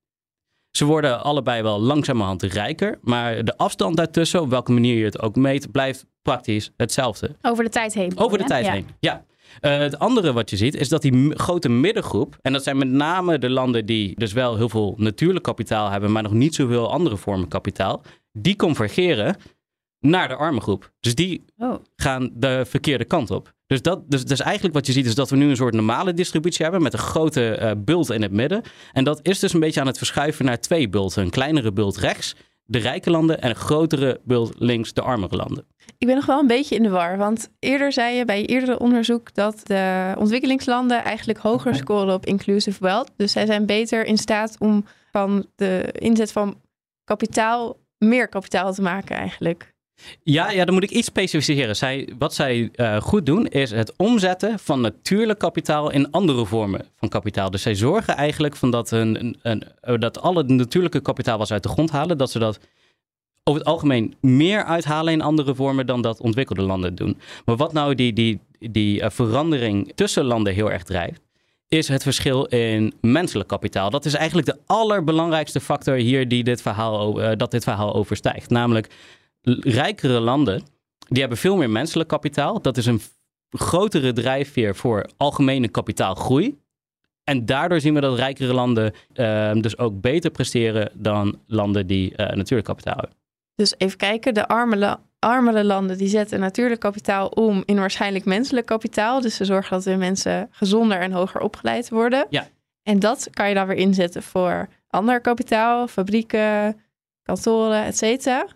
Ze worden allebei wel langzamerhand rijker, maar de afstand daartussen, op welke manier je het ook meet, blijft praktisch hetzelfde. Over de tijd heen. Over de tijd Ja. heen, ja. Eh, het andere wat je ziet, is dat die grote middengroep, en dat zijn met name de landen die dus wel heel veel natuurlijk kapitaal hebben, maar nog niet zoveel andere vormen kapitaal, die convergeren naar de arme groep. Dus die Oh. gaan de verkeerde kant op. Dus, dat, dus, dus eigenlijk wat je ziet is dat we nu een soort normale distributie hebben met een grote eh, bult in het midden. En dat is dus een beetje aan het verschuiven naar twee bulten. Een kleinere bult rechts, de rijke landen, en een grotere bult links, de armere landen. Ik ben nog wel een beetje in de war. Want eerder zei je bij je eerdere onderzoek dat de ontwikkelingslanden eigenlijk hoger scoren op inclusive wealth. Dus zij zijn beter in staat om van de inzet van kapitaal meer kapitaal te maken eigenlijk. Ja, ja, dan moet ik iets specificeren. Zij, wat zij eh, goed doen, is het omzetten van natuurlijk kapitaal in andere vormen van kapitaal. Dus zij zorgen eigenlijk van dat, een, een, een- eh, dat alle natuurlijke kapitaal wat ze uit de grond halen, dat ze dat over het algemeen meer uithalen in andere vormen dan dat ontwikkelde landen doen. Maar wat nou die, die, die eh, verandering tussen landen heel erg drijft, is het verschil in menselijk kapitaal. Dat is eigenlijk de allerbelangrijkste factor hier die dit verhaal, eh, dat dit verhaal overstijgt. Namelijk rijkere landen, die hebben veel meer menselijk kapitaal. Dat is een grotere drijfveer voor algemene kapitaalgroei. En daardoor zien we dat rijkere landen ehm, dus ook beter presteren dan landen die eh, natuurlijk kapitaal hebben. Dus even kijken, de armere, armere landen die zetten natuurlijk kapitaal om in waarschijnlijk menselijk kapitaal. Dus ze zorgen dat de mensen gezonder en hoger opgeleid worden. Ja. En dat kan je dan weer inzetten voor ander kapitaal, fabrieken, kantoren, et cetera.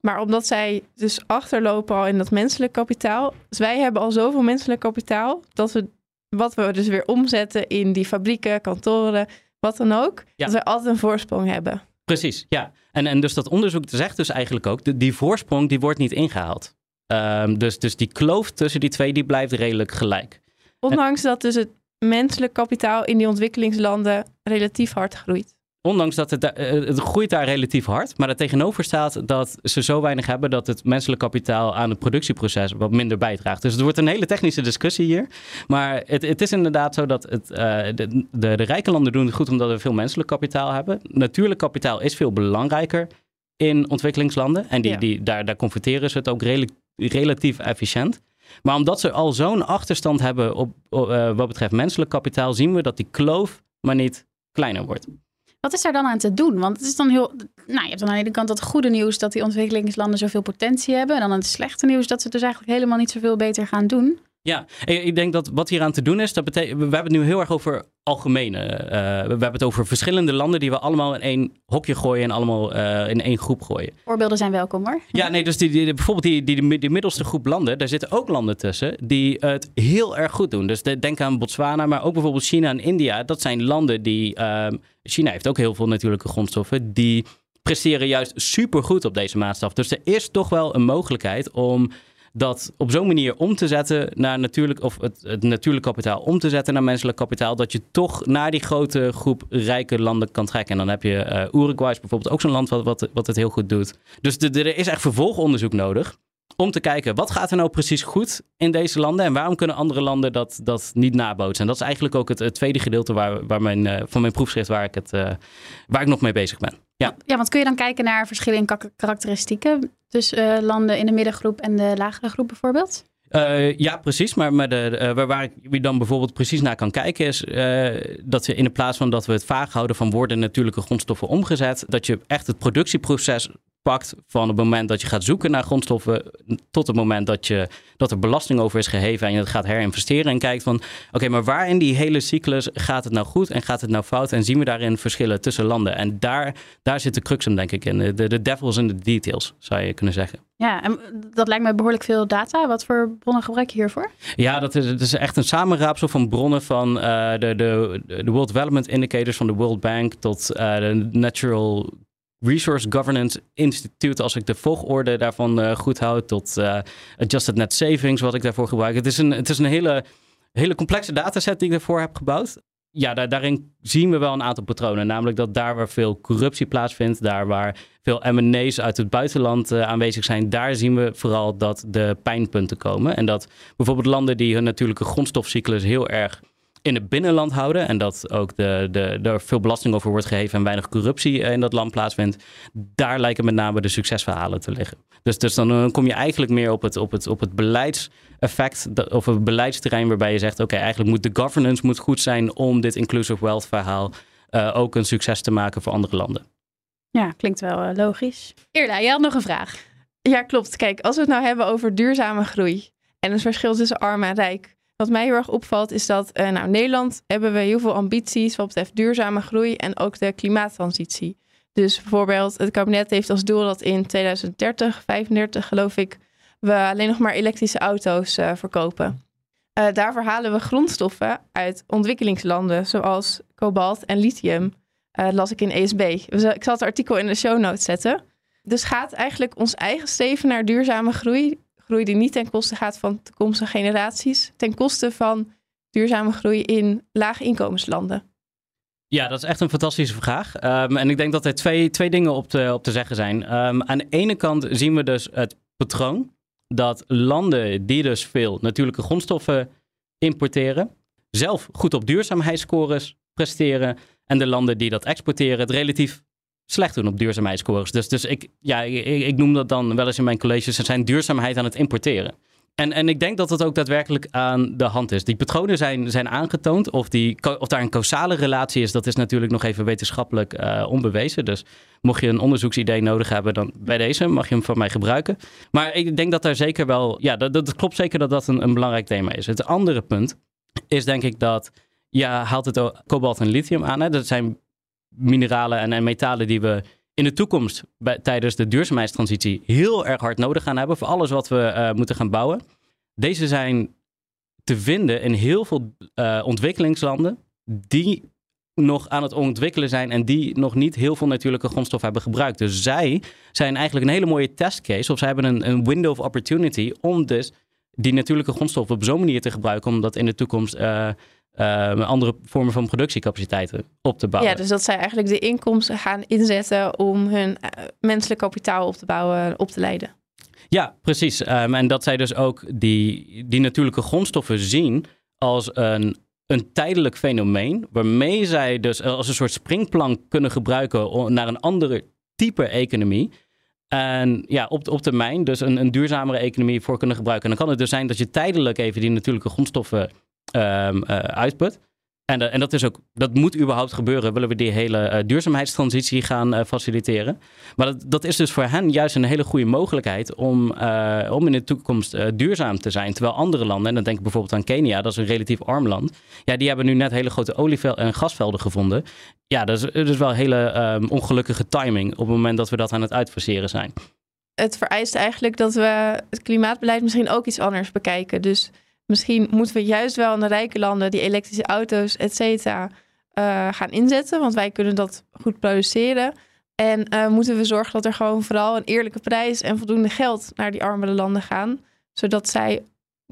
Maar omdat zij dus achterlopen al in dat menselijk kapitaal. Dus wij hebben al zoveel menselijk kapitaal dat we wat we dus weer omzetten in die fabrieken, kantoren, wat dan ook. Ja. Dat we altijd een voorsprong hebben. Precies, ja. En, en dus dat onderzoek zegt dus eigenlijk ook, de, die voorsprong die wordt niet ingehaald. Ehm, dus, dus die kloof tussen die twee, die blijft redelijk gelijk. Ondanks dat dus het menselijk kapitaal in die ontwikkelingslanden relatief hard groeit. Ondanks dat het, da- eh, het groeit daar relatief hard, maar er tegenover staat dat ze zo weinig hebben dat het menselijk kapitaal aan het productieproces wat minder bijdraagt. Dus het wordt een hele technische discussie hier. Maar het, het is inderdaad zo dat het, eh, de, de, de rijke landen doen het goed omdat we veel menselijk kapitaal hebben. Natuurlijk kapitaal is veel belangrijker in ontwikkelingslanden. En die, Ja. die, daar, daar converteren ze het ook redelijk, relatief efficiënt. Maar omdat ze al zo'n achterstand hebben op, op, eh, wat betreft menselijk kapitaal, zien we dat die kloof maar niet kleiner wordt. Wat is daar dan aan te doen? Want het is dan heel. Nou, je hebt dan aan de ene kant dat goede nieuws dat die ontwikkelingslanden zoveel potentie hebben. En dan het slechte nieuws dat ze dus eigenlijk helemaal niet zoveel beter gaan doen. Ja, ik, denk dat wat hier aan te doen is, dat betekent, we hebben het nu heel erg over algemene. eh, we hebben het over verschillende landen die we allemaal in één hokje gooien en allemaal eh, in één groep gooien. Voorbeelden zijn welkom hoor. Ja, nee, dus die, die, bijvoorbeeld die, die, die, middelste groep landen, daar zitten ook landen tussen die het heel erg goed doen. Dus de- denk aan Botswana, maar ook bijvoorbeeld China en India. Dat zijn landen die, ehm, China heeft ook heel veel natuurlijke grondstoffen, die presteren juist supergoed op deze maatstaf. Dus er is toch wel een mogelijkheid om dat op zo'n manier om te zetten naar natuurlijk, of het, het natuurlijk kapitaal om te zetten naar menselijk kapitaal, dat je toch naar die grote groep rijke landen kan trekken. En dan heb je eh Uruguay bijvoorbeeld ook zo'n land wat, wat, het heel goed doet. Dus er is echt vervolgonderzoek nodig om te kijken wat gaat er nou precies goed in deze landen en waarom kunnen andere landen dat, dat niet nabootsen. En dat is eigenlijk ook het, het tweede gedeelte waar, waar mijn, eh, van mijn proefschrift waar ik, het, eh, waar ik nog mee bezig ben. Ja. Ja, want kun je dan kijken naar verschillen in kak- karakteristieken tussen eh, landen in de middengroep en de lagere groep bijvoorbeeld? Eh, ja, precies. Maar, maar de, eh, waar, waar ik dan bijvoorbeeld precies naar kan kijken is dat we in de plaats van dat we het vaag houden van worden natuurlijke grondstoffen omgezet, dat je echt het productieproces pakt van het moment dat je gaat zoeken naar grondstoffen tot het moment dat, je, dat er belasting over is geheven en je het gaat herinvesteren en kijkt van oké, maar waar in die hele cyclus gaat het nou goed en gaat het nou fout en zien we daarin verschillen tussen landen? En daar, daar zit de crux hem denk ik in. De, de devil is in de details, zou je kunnen zeggen. Ja, en dat lijkt me behoorlijk veel data. Wat voor bronnen gebruik je hiervoor? Ja, dat is, het is echt een samenraapsel van bronnen van eh, de, de, de World Development Indicators van de World Bank tot eh, de Natural Resource Governance Institute, als ik de volgorde daarvan eh, goed houd, tot eh, Adjusted Net Savings, wat ik daarvoor gebruik. Het is een, het is een hele, hele complexe dataset die ik daarvoor heb gebouwd. Ja, daar, daarin zien we wel een aantal patronen. Namelijk dat daar waar veel corruptie plaatsvindt, daar waar veel M&A's uit het buitenland eh, aanwezig zijn, daar zien we vooral dat de pijnpunten komen. En dat bijvoorbeeld landen die hun natuurlijke grondstofcyclus heel erg in het binnenland houden en dat ook de, de, er veel belasting over wordt gegeven en weinig corruptie eh, in dat land plaatsvindt, daar lijken met name de succesverhalen te liggen. Dus, dus dan kom je eigenlijk meer op het, op het, op het beleidseffect of het beleidsterrein waarbij je zegt, oké, eigenlijk moet de governance moet goed zijn om dit inclusive wealth verhaal eh, ook een succes te maken voor andere landen. Ja, klinkt wel eh, logisch. Eerla, jij had nog een vraag. Ja, klopt. Kijk, als we het nou hebben over duurzame groei en het verschil tussen arm en rijk. Wat mij heel erg opvalt is dat eh nou, in Nederland hebben we heel veel ambities wat betreft duurzame groei en ook de klimaattransitie. Dus bijvoorbeeld het kabinet heeft als doel dat in 2030, 35 geloof ik, we alleen nog maar elektrische auto's eh, verkopen. Eh, daarvoor halen we grondstoffen uit ontwikkelingslanden zoals kobalt en lithium. Las ik in ESB. Ik zal het artikel in de show notes zetten. Dus gaat eigenlijk ons eigen streven naar duurzame groei, groei die niet ten koste gaat van toekomstige generaties, ten koste van duurzame groei in lage inkomenslanden? Ja, dat is echt een fantastische vraag. Ehm, en ik denk dat er twee, twee dingen op te, op te zeggen zijn. Ehm, aan de ene kant zien we dus het patroon dat landen die dus veel natuurlijke grondstoffen importeren, zelf goed op duurzaamheidsscores presteren. En de landen die dat exporteren het relatief slecht doen op duurzaamheidsscores. Dus, dus ik, ja, ik, ik noem dat dan wel eens in mijn colleges, ze zijn duurzaamheid aan het importeren. En, en ik denk dat dat ook daadwerkelijk aan de hand is. Die patronen zijn, zijn aangetoond. Of, die, of daar een causale relatie is, dat is natuurlijk nog even wetenschappelijk uh, onbewezen. Dus mocht je een onderzoeksidee nodig hebben, dan bij deze mag je hem van mij gebruiken. Maar ik denk dat daar zeker wel, ja, dat, dat klopt zeker dat dat een, een belangrijk thema is. Het andere punt is denk ik dat, ja, haalt het kobalt en lithium aan. Hè? Dat zijn mineralen en, en metalen die we in de toekomst bij, tijdens de duurzaamheidstransitie heel erg hard nodig gaan hebben voor alles wat we uh, moeten gaan bouwen. Deze zijn te vinden in heel veel uh, ontwikkelingslanden die nog aan het ontwikkelen zijn en die nog niet heel veel natuurlijke grondstof hebben gebruikt. Dus zij zijn eigenlijk een hele mooie testcase of zij hebben een, een window of opportunity om dus die natuurlijke grondstoffen op zo'n manier te gebruiken om dat in de toekomst uh, uh, andere vormen van productiecapaciteiten op te bouwen. Ja, dus dat zij eigenlijk de inkomsten gaan inzetten om hun uh, menselijk kapitaal op te bouwen, op te leiden. Ja, precies. Um, en dat zij dus ook die, die natuurlijke grondstoffen zien als een, een tijdelijk fenomeen, waarmee zij dus als een soort springplank kunnen gebruiken naar een andere type economie. En ja, op, op termijn dus een, een duurzamere economie voor kunnen gebruiken. En dan kan het dus zijn dat je tijdelijk even die natuurlijke grondstoffen um, uitput. En, uh, en dat, is ook, dat moet überhaupt gebeuren, willen we die hele uh, duurzaamheidstransitie gaan faciliteren. Maar dat, dat is dus voor hen juist een hele goede mogelijkheid om, om in de toekomst duurzaam te zijn. Terwijl andere landen, en dan denk ik bijvoorbeeld aan Kenia, dat is een relatief arm land. Ja, die hebben nu net hele grote olievelden en gasvelden gevonden. Ja, dat is, is wel hele um, ongelukkige timing op het moment dat we dat aan het uitfaseren zijn. Het vereist eigenlijk dat we het klimaatbeleid misschien ook iets anders bekijken. Dus misschien moeten we juist wel in de rijke landen die elektrische auto's, et cetera, uh, gaan inzetten. Want wij kunnen dat goed produceren. En uh, moeten we zorgen dat er gewoon vooral een eerlijke prijs en voldoende geld naar die armere landen gaan. Zodat zij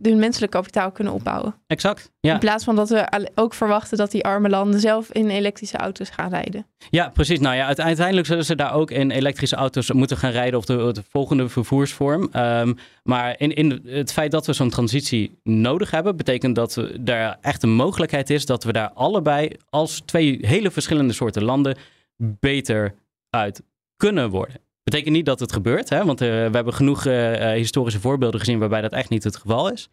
hun menselijk kapitaal kunnen opbouwen. Exact. Ja. In plaats van dat we ook verwachten dat die arme landen zelf in elektrische auto's gaan rijden. Ja, precies. Nou ja, uiteindelijk zullen ze daar ook in elektrische auto's moeten gaan rijden of de, de volgende vervoersvorm. Um, maar in, in het feit dat we zo'n transitie nodig hebben, betekent dat er echt een mogelijkheid is dat we daar allebei als twee hele verschillende soorten landen beter uit kunnen worden. Betekent niet dat het gebeurt, hè? want uh, we hebben genoeg uh, historische voorbeelden gezien waarbij dat echt niet het geval is.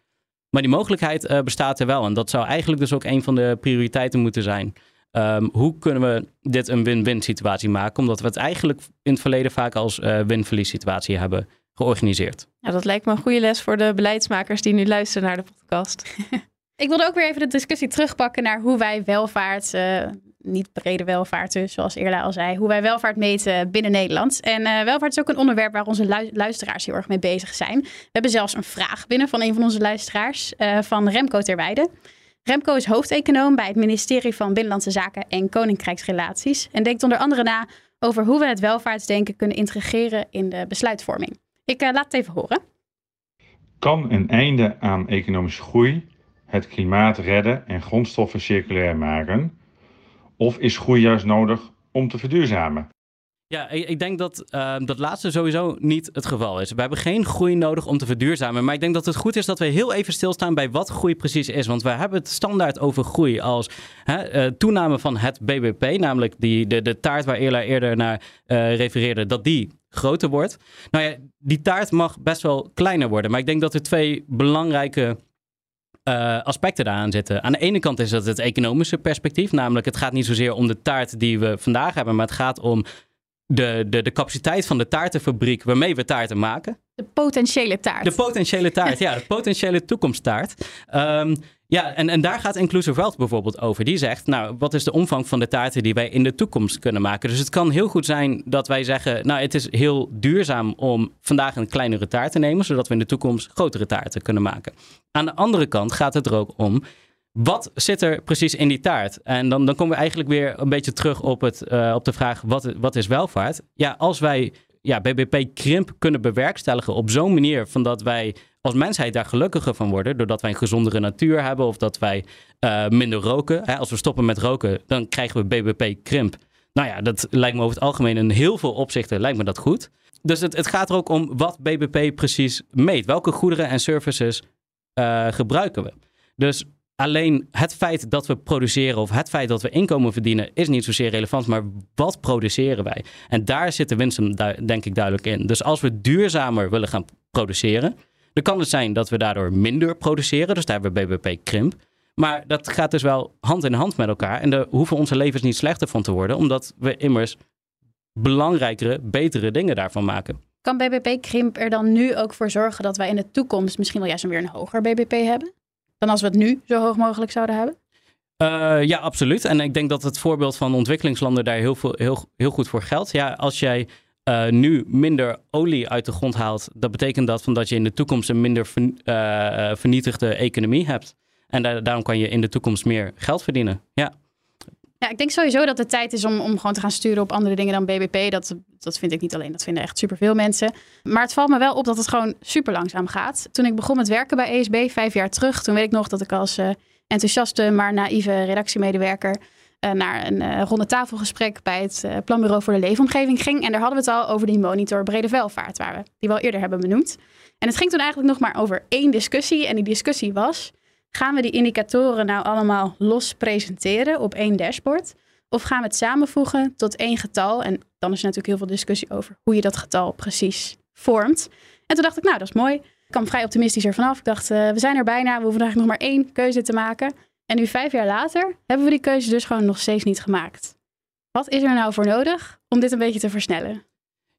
Maar die mogelijkheid uh, bestaat er wel. En dat zou eigenlijk dus ook een van de prioriteiten moeten zijn. Um, hoe kunnen we dit een win-win situatie maken? Omdat we het eigenlijk in het verleden vaak als win-verlies situatie hebben georganiseerd. Ja, dat lijkt me een goede les voor de beleidsmakers die nu luisteren naar de podcast. Ik wilde ook weer even de discussie terugpakken naar hoe wij welvaart niet brede welvaart zoals Eerla al zei, hoe wij welvaart meten binnen Nederland. En uh, welvaart is ook een onderwerp waar onze luisteraars heel erg mee bezig zijn. We hebben zelfs een vraag binnen van een van onze luisteraars, uh, van Remco Terweide. Remco is hoofdeconoom bij het ministerie van Binnenlandse Zaken en Koninkrijksrelaties en denkt onder andere na over hoe we het welvaartsdenken kunnen integreren in de besluitvorming. Ik uh, laat het even horen. Kan een einde aan economische groei het klimaat redden en grondstoffen circulair maken? Of is groei juist nodig om te verduurzamen? Ja, ik denk dat uh, dat laatste sowieso niet het geval is. We hebben geen groei nodig om te verduurzamen. Maar ik denk dat het goed is dat we heel even stilstaan bij wat groei precies is. Want we hebben het standaard over groei als hè, uh, toename van het BBP. Namelijk die, de, de taart waar Eerla eerder naar uh, refereerde, dat die groter wordt. Nou ja, die taart mag best wel kleiner worden. Maar ik denk dat er twee belangrijke uh, aspecten daaraan zitten. Aan de ene kant is dat het economische perspectief. Namelijk, het gaat niet zozeer om de taart die we vandaag hebben, maar het gaat om de, de, de capaciteit van de taartenfabriek waarmee we taarten maken. De potentiële taart. De potentiële taart, ja. De potentiële toekomsttaart. Um, ja, en, en daar gaat Inclusive Wealth bijvoorbeeld over. Die zegt, nou, wat is de omvang van de taarten die wij in de toekomst kunnen maken? Dus het kan heel goed zijn dat wij zeggen, nou, het is heel duurzaam om vandaag een kleinere taart te nemen, zodat we in de toekomst grotere taarten kunnen maken. Aan de andere kant gaat het er ook om, wat zit er precies in die taart? En dan, dan komen we eigenlijk weer een beetje terug op, het, uh, op de vraag, wat, wat is welvaart? Ja, als wij ja, BBP-krimp kunnen bewerkstelligen op zo'n manier van dat wij als mensheid daar gelukkiger van worden, doordat wij een gezondere natuur hebben of dat wij uh, minder roken. Hè, als we stoppen met roken, dan krijgen we BBP-krimp. Nou ja, dat lijkt me over het algemeen in heel veel opzichten lijkt me dat goed. Dus het, het gaat er ook om wat BBP precies meet. Welke goederen en services uh, gebruiken we? Dus alleen het feit dat we produceren of het feit dat we inkomen verdienen is niet zozeer relevant, maar wat produceren wij? En daar zit de winst denk ik duidelijk in. Dus als we duurzamer willen gaan produceren, Dan kan het zijn dat we daardoor minder produceren, dus daar hebben we BBP krimp. Maar dat gaat dus wel hand in hand met elkaar. En daar hoeven onze levens niet slechter van te worden, omdat we immers belangrijkere, betere dingen daarvan maken. Kan BBP-krimp er dan nu ook voor zorgen dat wij in de toekomst misschien wel juist weer een hoger BBP hebben? Dan als we het nu zo hoog mogelijk zouden hebben? Uh, ja, absoluut. En ik denk dat het voorbeeld van ontwikkelingslanden daar heel, veel, heel, heel goed voor geldt. Ja, als jij uh, nu minder olie uit de grond haalt, dat betekent dat van dat je in de toekomst een minder ver, uh, vernietigde economie hebt. En da daarom kan je in de toekomst meer geld verdienen. Ja. Ja, ik denk sowieso dat het tijd is om, om gewoon te gaan sturen op andere dingen dan BBP. Dat, dat vind ik niet alleen, dat vinden echt superveel mensen. Maar het valt me wel op dat het gewoon super langzaam gaat. Toen ik begon met werken bij ESB, vijf jaar terug, toen weet ik nog dat ik als enthousiaste, maar naïeve redactiemedewerker naar een uh, ronde tafelgesprek bij het Planbureau voor de Leefomgeving ging. En daar hadden we het al over die monitor brede welvaart, waar we die we al eerder hebben benoemd. En het ging toen eigenlijk nog maar over één discussie. En die discussie was Gaan we die indicatoren nou allemaal los presenteren op één dashboard? Of gaan we het samenvoegen tot één getal? En dan is er natuurlijk heel veel discussie over hoe je dat getal precies vormt. En toen dacht ik, nou, dat is mooi. Ik kwam vrij optimistisch ervan af. Ik dacht, we zijn er bijna. We hoeven eigenlijk nog maar één keuze te maken. En nu, vijf jaar later, hebben we die keuze dus gewoon nog steeds niet gemaakt. Wat is er nou voor nodig om dit een beetje te versnellen?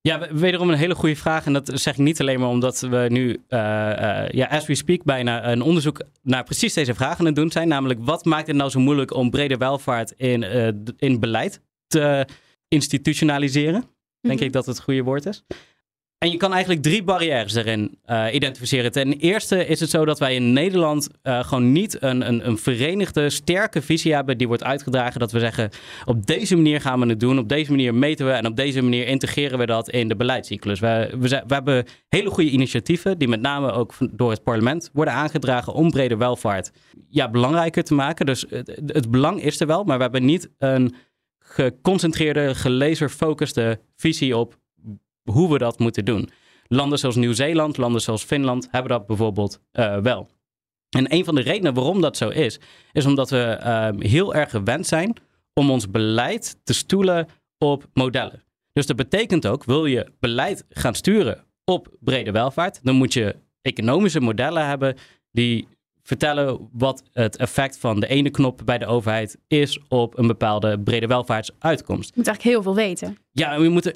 Ja, wederom een hele goede vraag. En dat zeg ik niet alleen maar omdat we nu, uh, uh, ja, as we speak, bijna een onderzoek naar precies deze vragen aan het doen zijn. Namelijk, wat maakt het nou zo moeilijk om brede welvaart in, uh, in beleid te institutionaliseren? Denk ik dat het goede woord is. En je kan eigenlijk drie barrières erin uh, identificeren. Ten eerste is het zo dat wij in Nederland uh, gewoon niet een, een, een, verenigde, sterke visie hebben die wordt uitgedragen. Dat we zeggen, op deze manier gaan we het doen, op deze manier meten we en op deze manier integreren we dat in de beleidscyclus. We, we, we hebben hele goede initiatieven die met name ook door het parlement worden aangedragen om brede welvaart ja, belangrijker te maken. Dus het, het belang is er wel, maar we hebben niet een geconcentreerde, gelaserfocuste visie op hoe we dat moeten doen. Landen zoals Nieuw-Zeeland, landen zoals Finland hebben dat bijvoorbeeld uh, wel. En een van de redenen waarom dat zo is, is omdat we uh, heel erg gewend zijn om ons beleid te stoelen op modellen. Dus dat betekent ook, wil je beleid gaan sturen op brede welvaart, dan moet je economische modellen hebben die vertellen wat het effect van de ene knop bij de overheid is op een bepaalde brede welvaartsuitkomst. Je moet eigenlijk heel veel weten. Ja, we moeten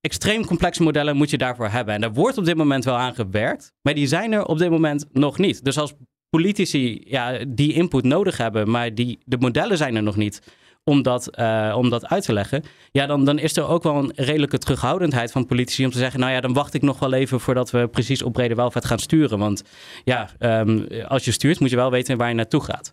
extreem complexe modellen moet je daarvoor hebben. En daar wordt op dit moment wel aan gewerkt, maar die zijn er op dit moment nog niet. Dus als politici ja, die input nodig hebben, maar die, de modellen zijn er nog niet om dat, uh, om dat uit te leggen, ja, dan, dan is er ook wel een redelijke terughoudendheid van politici om te zeggen, nou ja, dan wacht ik nog wel even voordat we precies op brede welvaart gaan sturen. Want ja, um, als je stuurt, moet je wel weten waar je naartoe gaat.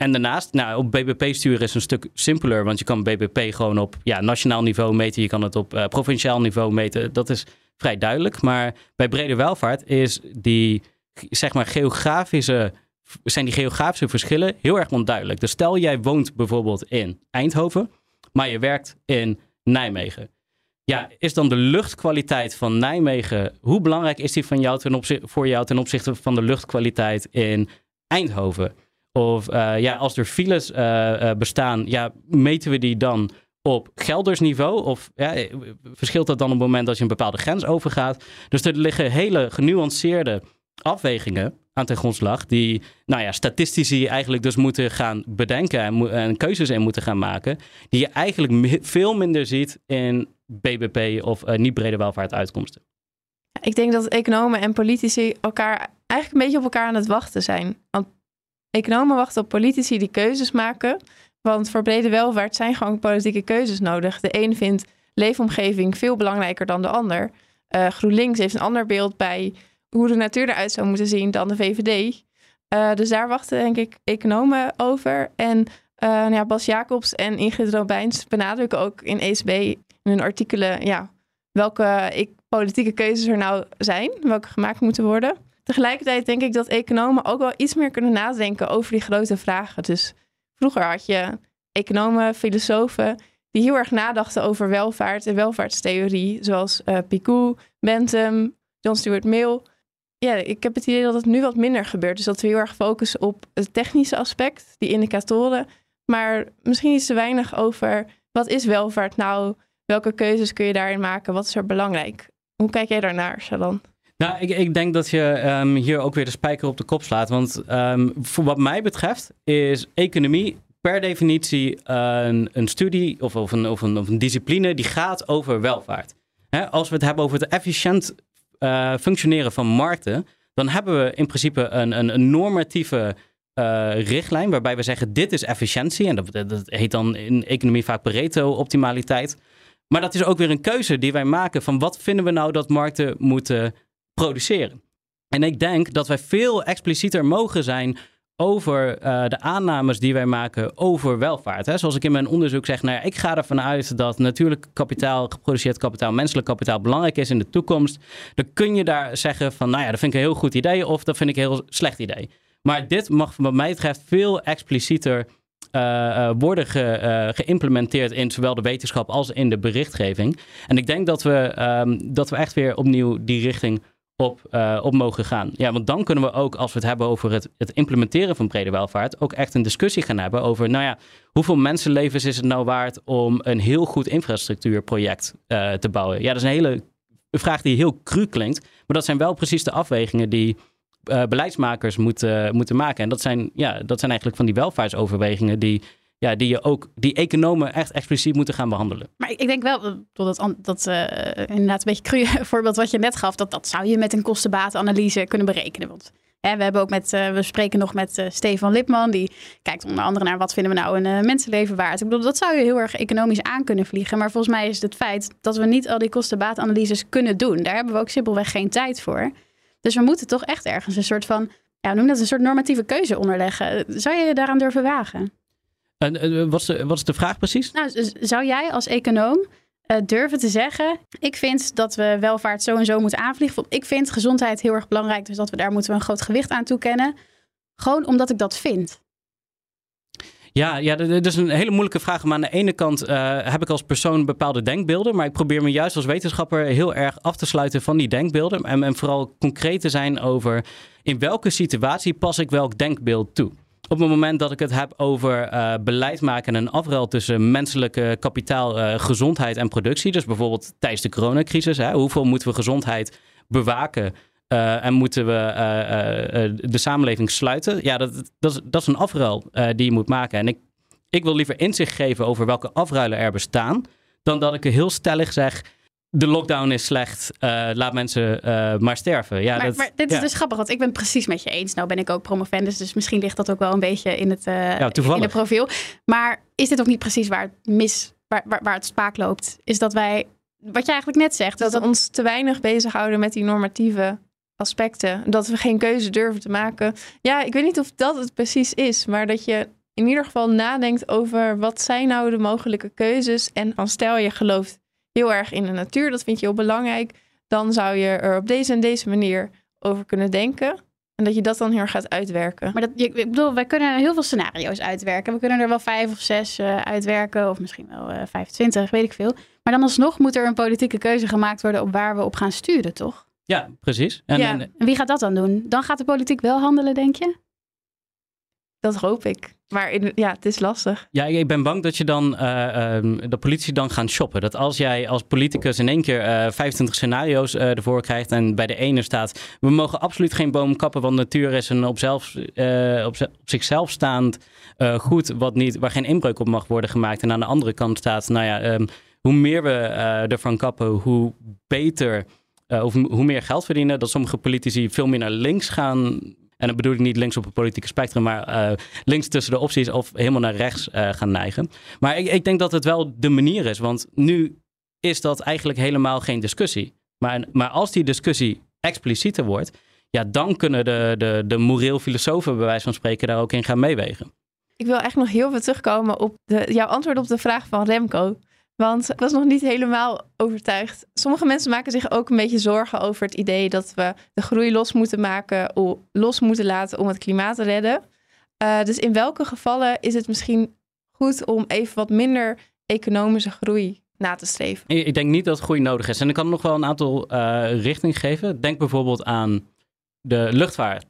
En daarnaast, nou, op BBP sturen is een stuk simpeler, want je kan BBP gewoon op ja, nationaal niveau meten, je kan het op uh, provinciaal niveau meten. Dat is vrij duidelijk. Maar bij brede welvaart is die, zeg maar, geografische, zijn die geografische verschillen heel erg onduidelijk. Dus stel jij woont bijvoorbeeld in Eindhoven, maar je werkt in Nijmegen. Ja, is dan de luchtkwaliteit van Nijmegen, hoe belangrijk is die van jou ten voor jou ten opzichte van de luchtkwaliteit in Eindhoven? Of uh, ja, als er files uh, uh, bestaan, ja, meten we die dan op geldersniveau? Of ja, verschilt dat dan op het moment dat je een bepaalde grens overgaat? Dus er liggen hele genuanceerde afwegingen aan ten grondslag, die nou ja, statistici eigenlijk dus moeten gaan bedenken en, keuzes in moeten gaan maken, die je eigenlijk veel minder ziet in BBP of niet brede welvaart uitkomsten. Ik denk dat economen en politici elkaar eigenlijk een beetje op elkaar aan het wachten zijn. Want Economen wachten op politici die keuzes maken. Want voor brede welvaart zijn gewoon politieke keuzes nodig. De een vindt leefomgeving veel belangrijker dan de ander. Uh, GroenLinks heeft een ander beeld bij hoe de natuur eruit zou moeten zien dan de VVD. Uh, dus daar wachten denk ik economen over. En uh, nou ja, Bas Jacobs en Ingrid Robijns benadrukken ook in ECB in hun artikelen ja, welke ik, politieke keuzes er nou zijn, welke gemaakt moeten worden. Tegelijkertijd denk ik dat economen ook wel iets meer kunnen nadenken over die grote vragen. Dus vroeger had je economen, filosofen die heel erg nadachten over welvaart en welvaartstheorie, zoals uh, Picou, Bentham, John Stuart Mill. Ja, ik heb het idee dat het nu wat minder gebeurt. Dus dat we heel erg focussen op het technische aspect, die indicatoren, maar misschien iets te weinig over wat is welvaart nou? Welke keuzes kun je daarin maken? Wat is er belangrijk? Hoe kijk jij daarnaar, Shalan? Nou, ik, ik denk dat je ehm, hier ook weer de spijker op de kop slaat. Want ehm, voor wat mij betreft is economie per definitie een, een studie of, of, een, of, een, discipline die gaat over welvaart. Als we het hebben over het efficiënt uh, functioneren van markten, dan hebben we in principe een, een, normatieve uh, richtlijn waarbij we zeggen dit is efficiëntie. En dat, dat heet dan in economie vaak Pareto-optimaliteit. Maar dat is ook weer een keuze die wij maken van wat vinden we nou dat markten moeten produceren. En ik denk dat wij veel explicieter mogen zijn over uh, de aannames die wij maken over welvaart. Hè? Zoals ik in mijn onderzoek zeg, nou ja, ik ga ervan uit dat natuurlijk kapitaal, geproduceerd kapitaal, menselijk kapitaal belangrijk is in de toekomst. Dan kun je daar zeggen van, nou ja, dat vind ik een heel goed idee of dat vind ik een heel slecht idee. Maar dit mag wat mij betreft veel explicieter uh, uh, worden ge, geïmplementeerd in zowel de wetenschap als in de berichtgeving. En ik denk dat we, um, dat we echt weer opnieuw die richting op, op mogen gaan. Ja, want dan kunnen we ook, als we het hebben over het, het implementeren van brede welvaart, ook echt een discussie gaan hebben over, nou ja, hoeveel mensenlevens is het nou waard om een heel goed infrastructuurproject te bouwen? Ja, dat is een hele vraag die heel cru klinkt, maar dat zijn wel precies de afwegingen die uh, beleidsmakers moeten, moeten maken. En dat zijn, ja, dat zijn eigenlijk van die welvaartsoverwegingen die, ja, die je ook, die economen echt expliciet moeten gaan behandelen. Maar ik denk wel dat, dat, dat uh, inderdaad een beetje cru voorbeeld wat je net gaf, dat, dat zou je met een kostenbatenanalyse kunnen berekenen. Want hè, we hebben ook met, uh, we spreken nog met Stefan Lipman, die kijkt onder andere naar wat vinden we nou een mensenleven waard. Ik bedoel, dat zou je heel erg economisch aan kunnen vliegen. Maar volgens mij is het, het feit dat we niet al die kostenbatenanalyses kunnen doen. Daar hebben we ook simpelweg geen tijd voor. Dus we moeten toch echt ergens een soort van, ja, noem dat een soort normatieve keuze onderleggen. Zou je je daaraan durven wagen? En uh, wat, is de, wat is de vraag precies? Nou, zou jij als econoom uh, durven te zeggen: Ik vind dat we welvaart zo en zo moeten aanvliegen. Ik vind gezondheid heel erg belangrijk, dus dat we daar moeten we een groot gewicht aan toekennen. Gewoon omdat ik dat vind. Ja, ja, dat is een hele moeilijke vraag. Maar aan de ene kant uh, heb ik als persoon bepaalde denkbeelden. Maar ik probeer me juist als wetenschapper heel erg af te sluiten van die denkbeelden. En, en vooral concreet te zijn over in welke situatie pas ik welk denkbeeld toe. Op het moment dat ik het heb over uh, beleid maken en een afruil tussen menselijke kapitaal, uh, gezondheid en productie. Dus bijvoorbeeld tijdens de coronacrisis. Hè, hoeveel moeten we gezondheid bewaken? Uh, en moeten we de samenleving sluiten? Ja, dat, dat, is, dat is een afruil die je moet maken. En ik, ik wil liever inzicht geven over welke afruilen er bestaan, dan dat ik heel stellig zeg. De lockdown is slecht, laat mensen maar sterven. Ja, maar, dat, maar dit ja. is dus grappig, want ik ben het precies met je eens. Nou ben ik ook promovendus, dus misschien ligt dat ook wel een beetje in het, ja, in het profiel. Maar is dit ook niet precies waar het mis, waar, waar, waar het spaak loopt? Is dat wij, wat je eigenlijk net zegt... Dat, dat we ons te weinig bezighouden met die normatieve aspecten. Dat we geen keuze durven te maken. Ja, ik weet niet of dat het precies is, maar dat je in ieder geval nadenkt over wat zijn nou de mogelijke keuzes. En als stel je gelooft heel erg in de natuur, dat vind je heel belangrijk, dan zou je er op deze en deze manier over kunnen denken. En dat je dat dan heel erg gaat uitwerken. Maar dat, ik bedoel, wij kunnen heel veel scenario's uitwerken. We kunnen er wel vijf of zes uh, uitwerken, of misschien wel uh, 25, weet ik veel. Maar dan alsnog moet er een politieke keuze gemaakt worden op waar we op gaan sturen, toch? Ja, precies. En, ja. en, wie gaat dat dan doen? Dan gaat de politiek wel handelen, denk je? Dat hoop ik. Maar in, ja, het is lastig. Ja, ik ben bang dat je dan uh, um, de politie dan gaan shoppen. Dat als jij als politicus in één keer uh, 25 scenario's uh, ervoor krijgt en bij de ene staat: we mogen absoluut geen boom kappen, want natuur is een op, zelf, op, op, zichzelf staand goed, wat niet, waar geen inbreuk op mag worden gemaakt. En aan de andere kant staat: nou ja, um, hoe meer we ervan kappen, hoe beter. Of hoe meer geld verdienen, dat sommige politici veel meer naar links gaan. En dan bedoel ik niet links op het politieke spectrum, maar uh, links tussen de opties of helemaal naar rechts uh, gaan neigen. Maar ik, ik, denk dat het wel de manier is, want nu is dat eigenlijk helemaal geen discussie. Maar, maar als die discussie explicieter wordt, ja, dan kunnen de, de, de moreel filosofen bij wijze van spreken daar ook in gaan meewegen. Ik wil echt nog heel veel terugkomen op de, jouw antwoord op de vraag van Remco. Want ik was nog niet helemaal overtuigd. Sommige mensen maken zich ook een beetje zorgen over het idee dat we de groei los moeten maken, los moeten laten om het klimaat te redden. Uh, dus in welke gevallen is het misschien goed om even wat minder economische groei na te streven? Ik denk niet dat groei nodig is. En ik kan nog wel een aantal uh, richtingen geven. Denk bijvoorbeeld aan de luchtvaart.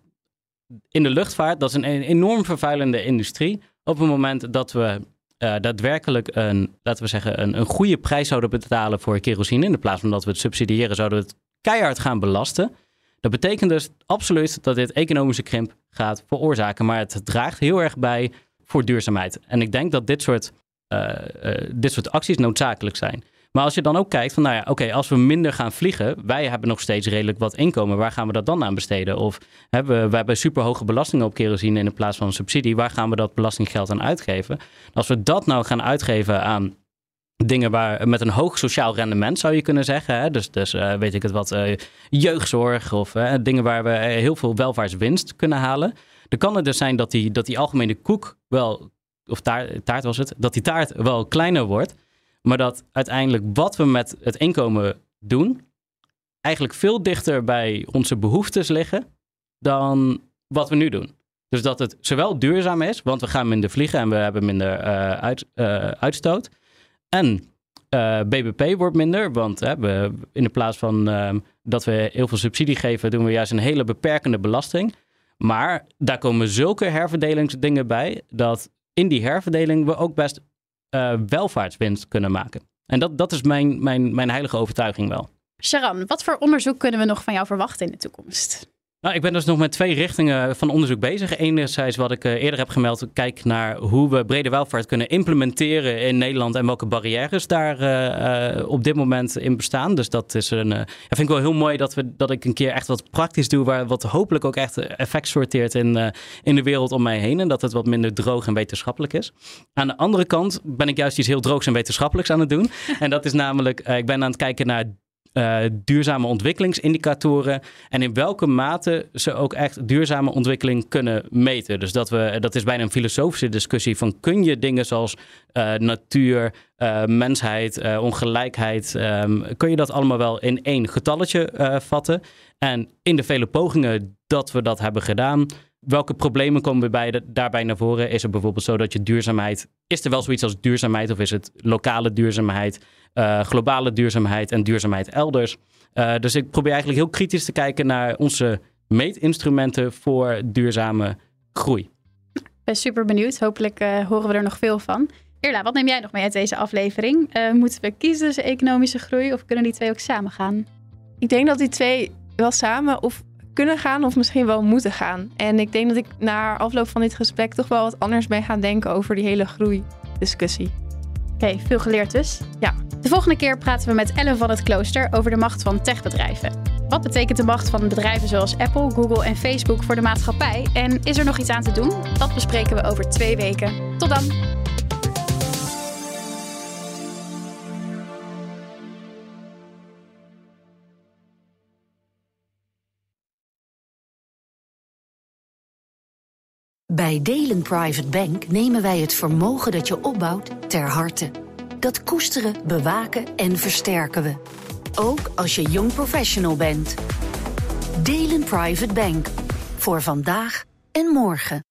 In de luchtvaart, dat is een enorm vervuilende industrie. Op het moment dat we uh, daadwerkelijk een, laten we zeggen, een, een goede prijs zouden betalen voor kerosine. In plaats van dat we het subsidiëren, zouden we het keihard gaan belasten. Dat betekent dus absoluut dat dit economische krimp gaat veroorzaken. Maar het draagt heel erg bij voor duurzaamheid. En ik denk dat dit soort, uh, uh, dit soort acties noodzakelijk zijn. Maar als je dan ook kijkt van, nou ja, oké, als we minder gaan vliegen, wij hebben nog steeds redelijk wat inkomen, waar gaan we dat dan aan besteden? Of hebben we, we hebben superhoge belastingen op kerosine in plaats van een subsidie, waar gaan we dat belastinggeld aan uitgeven? Als we dat nou gaan uitgeven aan dingen waar met een hoog sociaal rendement zou je kunnen zeggen. Hè? Dus, dus uh, weet ik het wat, uh, jeugdzorg of uh, dingen waar we heel veel welvaartswinst kunnen halen. Dan kan het dus zijn dat die, dat die algemene koek wel, of taart was het, dat die taart wel kleiner wordt. Maar dat uiteindelijk wat we met het inkomen doen, eigenlijk veel dichter bij onze behoeftes liggen dan wat we nu doen. Dus dat het zowel duurzaam is, want we gaan minder vliegen en we hebben minder uit, uitstoot. En uh, BBP wordt minder, want hè, we, in de plaats van uh, dat we heel veel subsidie geven, doen we juist een hele beperkende belasting. Maar daar komen zulke herverdelingsdingen bij, dat in die herverdeling we ook best uh, welvaartswinst kunnen maken. En dat, dat is mijn, mijn, mijn heilige overtuiging wel. Sharon, wat voor onderzoek kunnen we nog van jou verwachten in de toekomst? Nou, ik ben dus nog met twee richtingen van onderzoek bezig. Enerzijds wat ik eerder heb gemeld, kijk naar hoe we brede welvaart kunnen implementeren in Nederland en welke barrières daar uh, op dit moment in bestaan. Dus dat is een. Uh, vind ik wel heel mooi dat, we, dat ik een keer echt wat praktisch doe, waar wat hopelijk ook echt effect sorteert in, in de wereld om mij heen. En dat het wat minder droog en wetenschappelijk is. Aan de andere kant ben ik juist iets heel droogs en wetenschappelijks aan het doen. en dat is namelijk, ik ben aan het kijken naar uh, duurzame ontwikkelingsindicatoren en in welke mate ze ook echt duurzame ontwikkeling kunnen meten. Dus dat, we, dat is bijna een filosofische discussie van kun je dingen zoals uh, natuur, uh, mensheid, ongelijkheid, um, kun je dat allemaal wel in één getalletje vatten? En in de vele pogingen dat we dat hebben gedaan, welke problemen komen bij de, daarbij naar voren? Is het bijvoorbeeld zo dat je duurzaamheid, is er wel zoiets als duurzaamheid of is het lokale duurzaamheid, uh, globale duurzaamheid en duurzaamheid elders? Uh, dus ik probeer eigenlijk heel kritisch te kijken naar onze meetinstrumenten voor duurzame groei. Ik ben super benieuwd. Hopelijk uh, horen we er nog veel van. Irla, wat neem jij nog mee uit deze aflevering? moeten we kiezen tussen economische groei of kunnen die twee ook samen gaan? Ik denk dat die twee wel samen of kunnen gaan of misschien wel moeten gaan. En ik denk dat ik na afloop van dit gesprek toch wel wat anders ben gaan denken over die hele groeidiscussie. Oké, okay, veel geleerd dus. Ja. De volgende keer praten we met Ellen van het Klooster over de macht van techbedrijven. Wat betekent de macht van bedrijven zoals Apple, Google en Facebook voor de maatschappij? En is er nog iets aan te doen? Dat bespreken we over twee weken. Tot dan! Bij Delen Private Bank nemen wij het vermogen dat je opbouwt ter harte. Dat koesteren, bewaken en versterken we. Ook als je jong professional bent. Delen Private Bank. Voor vandaag en morgen.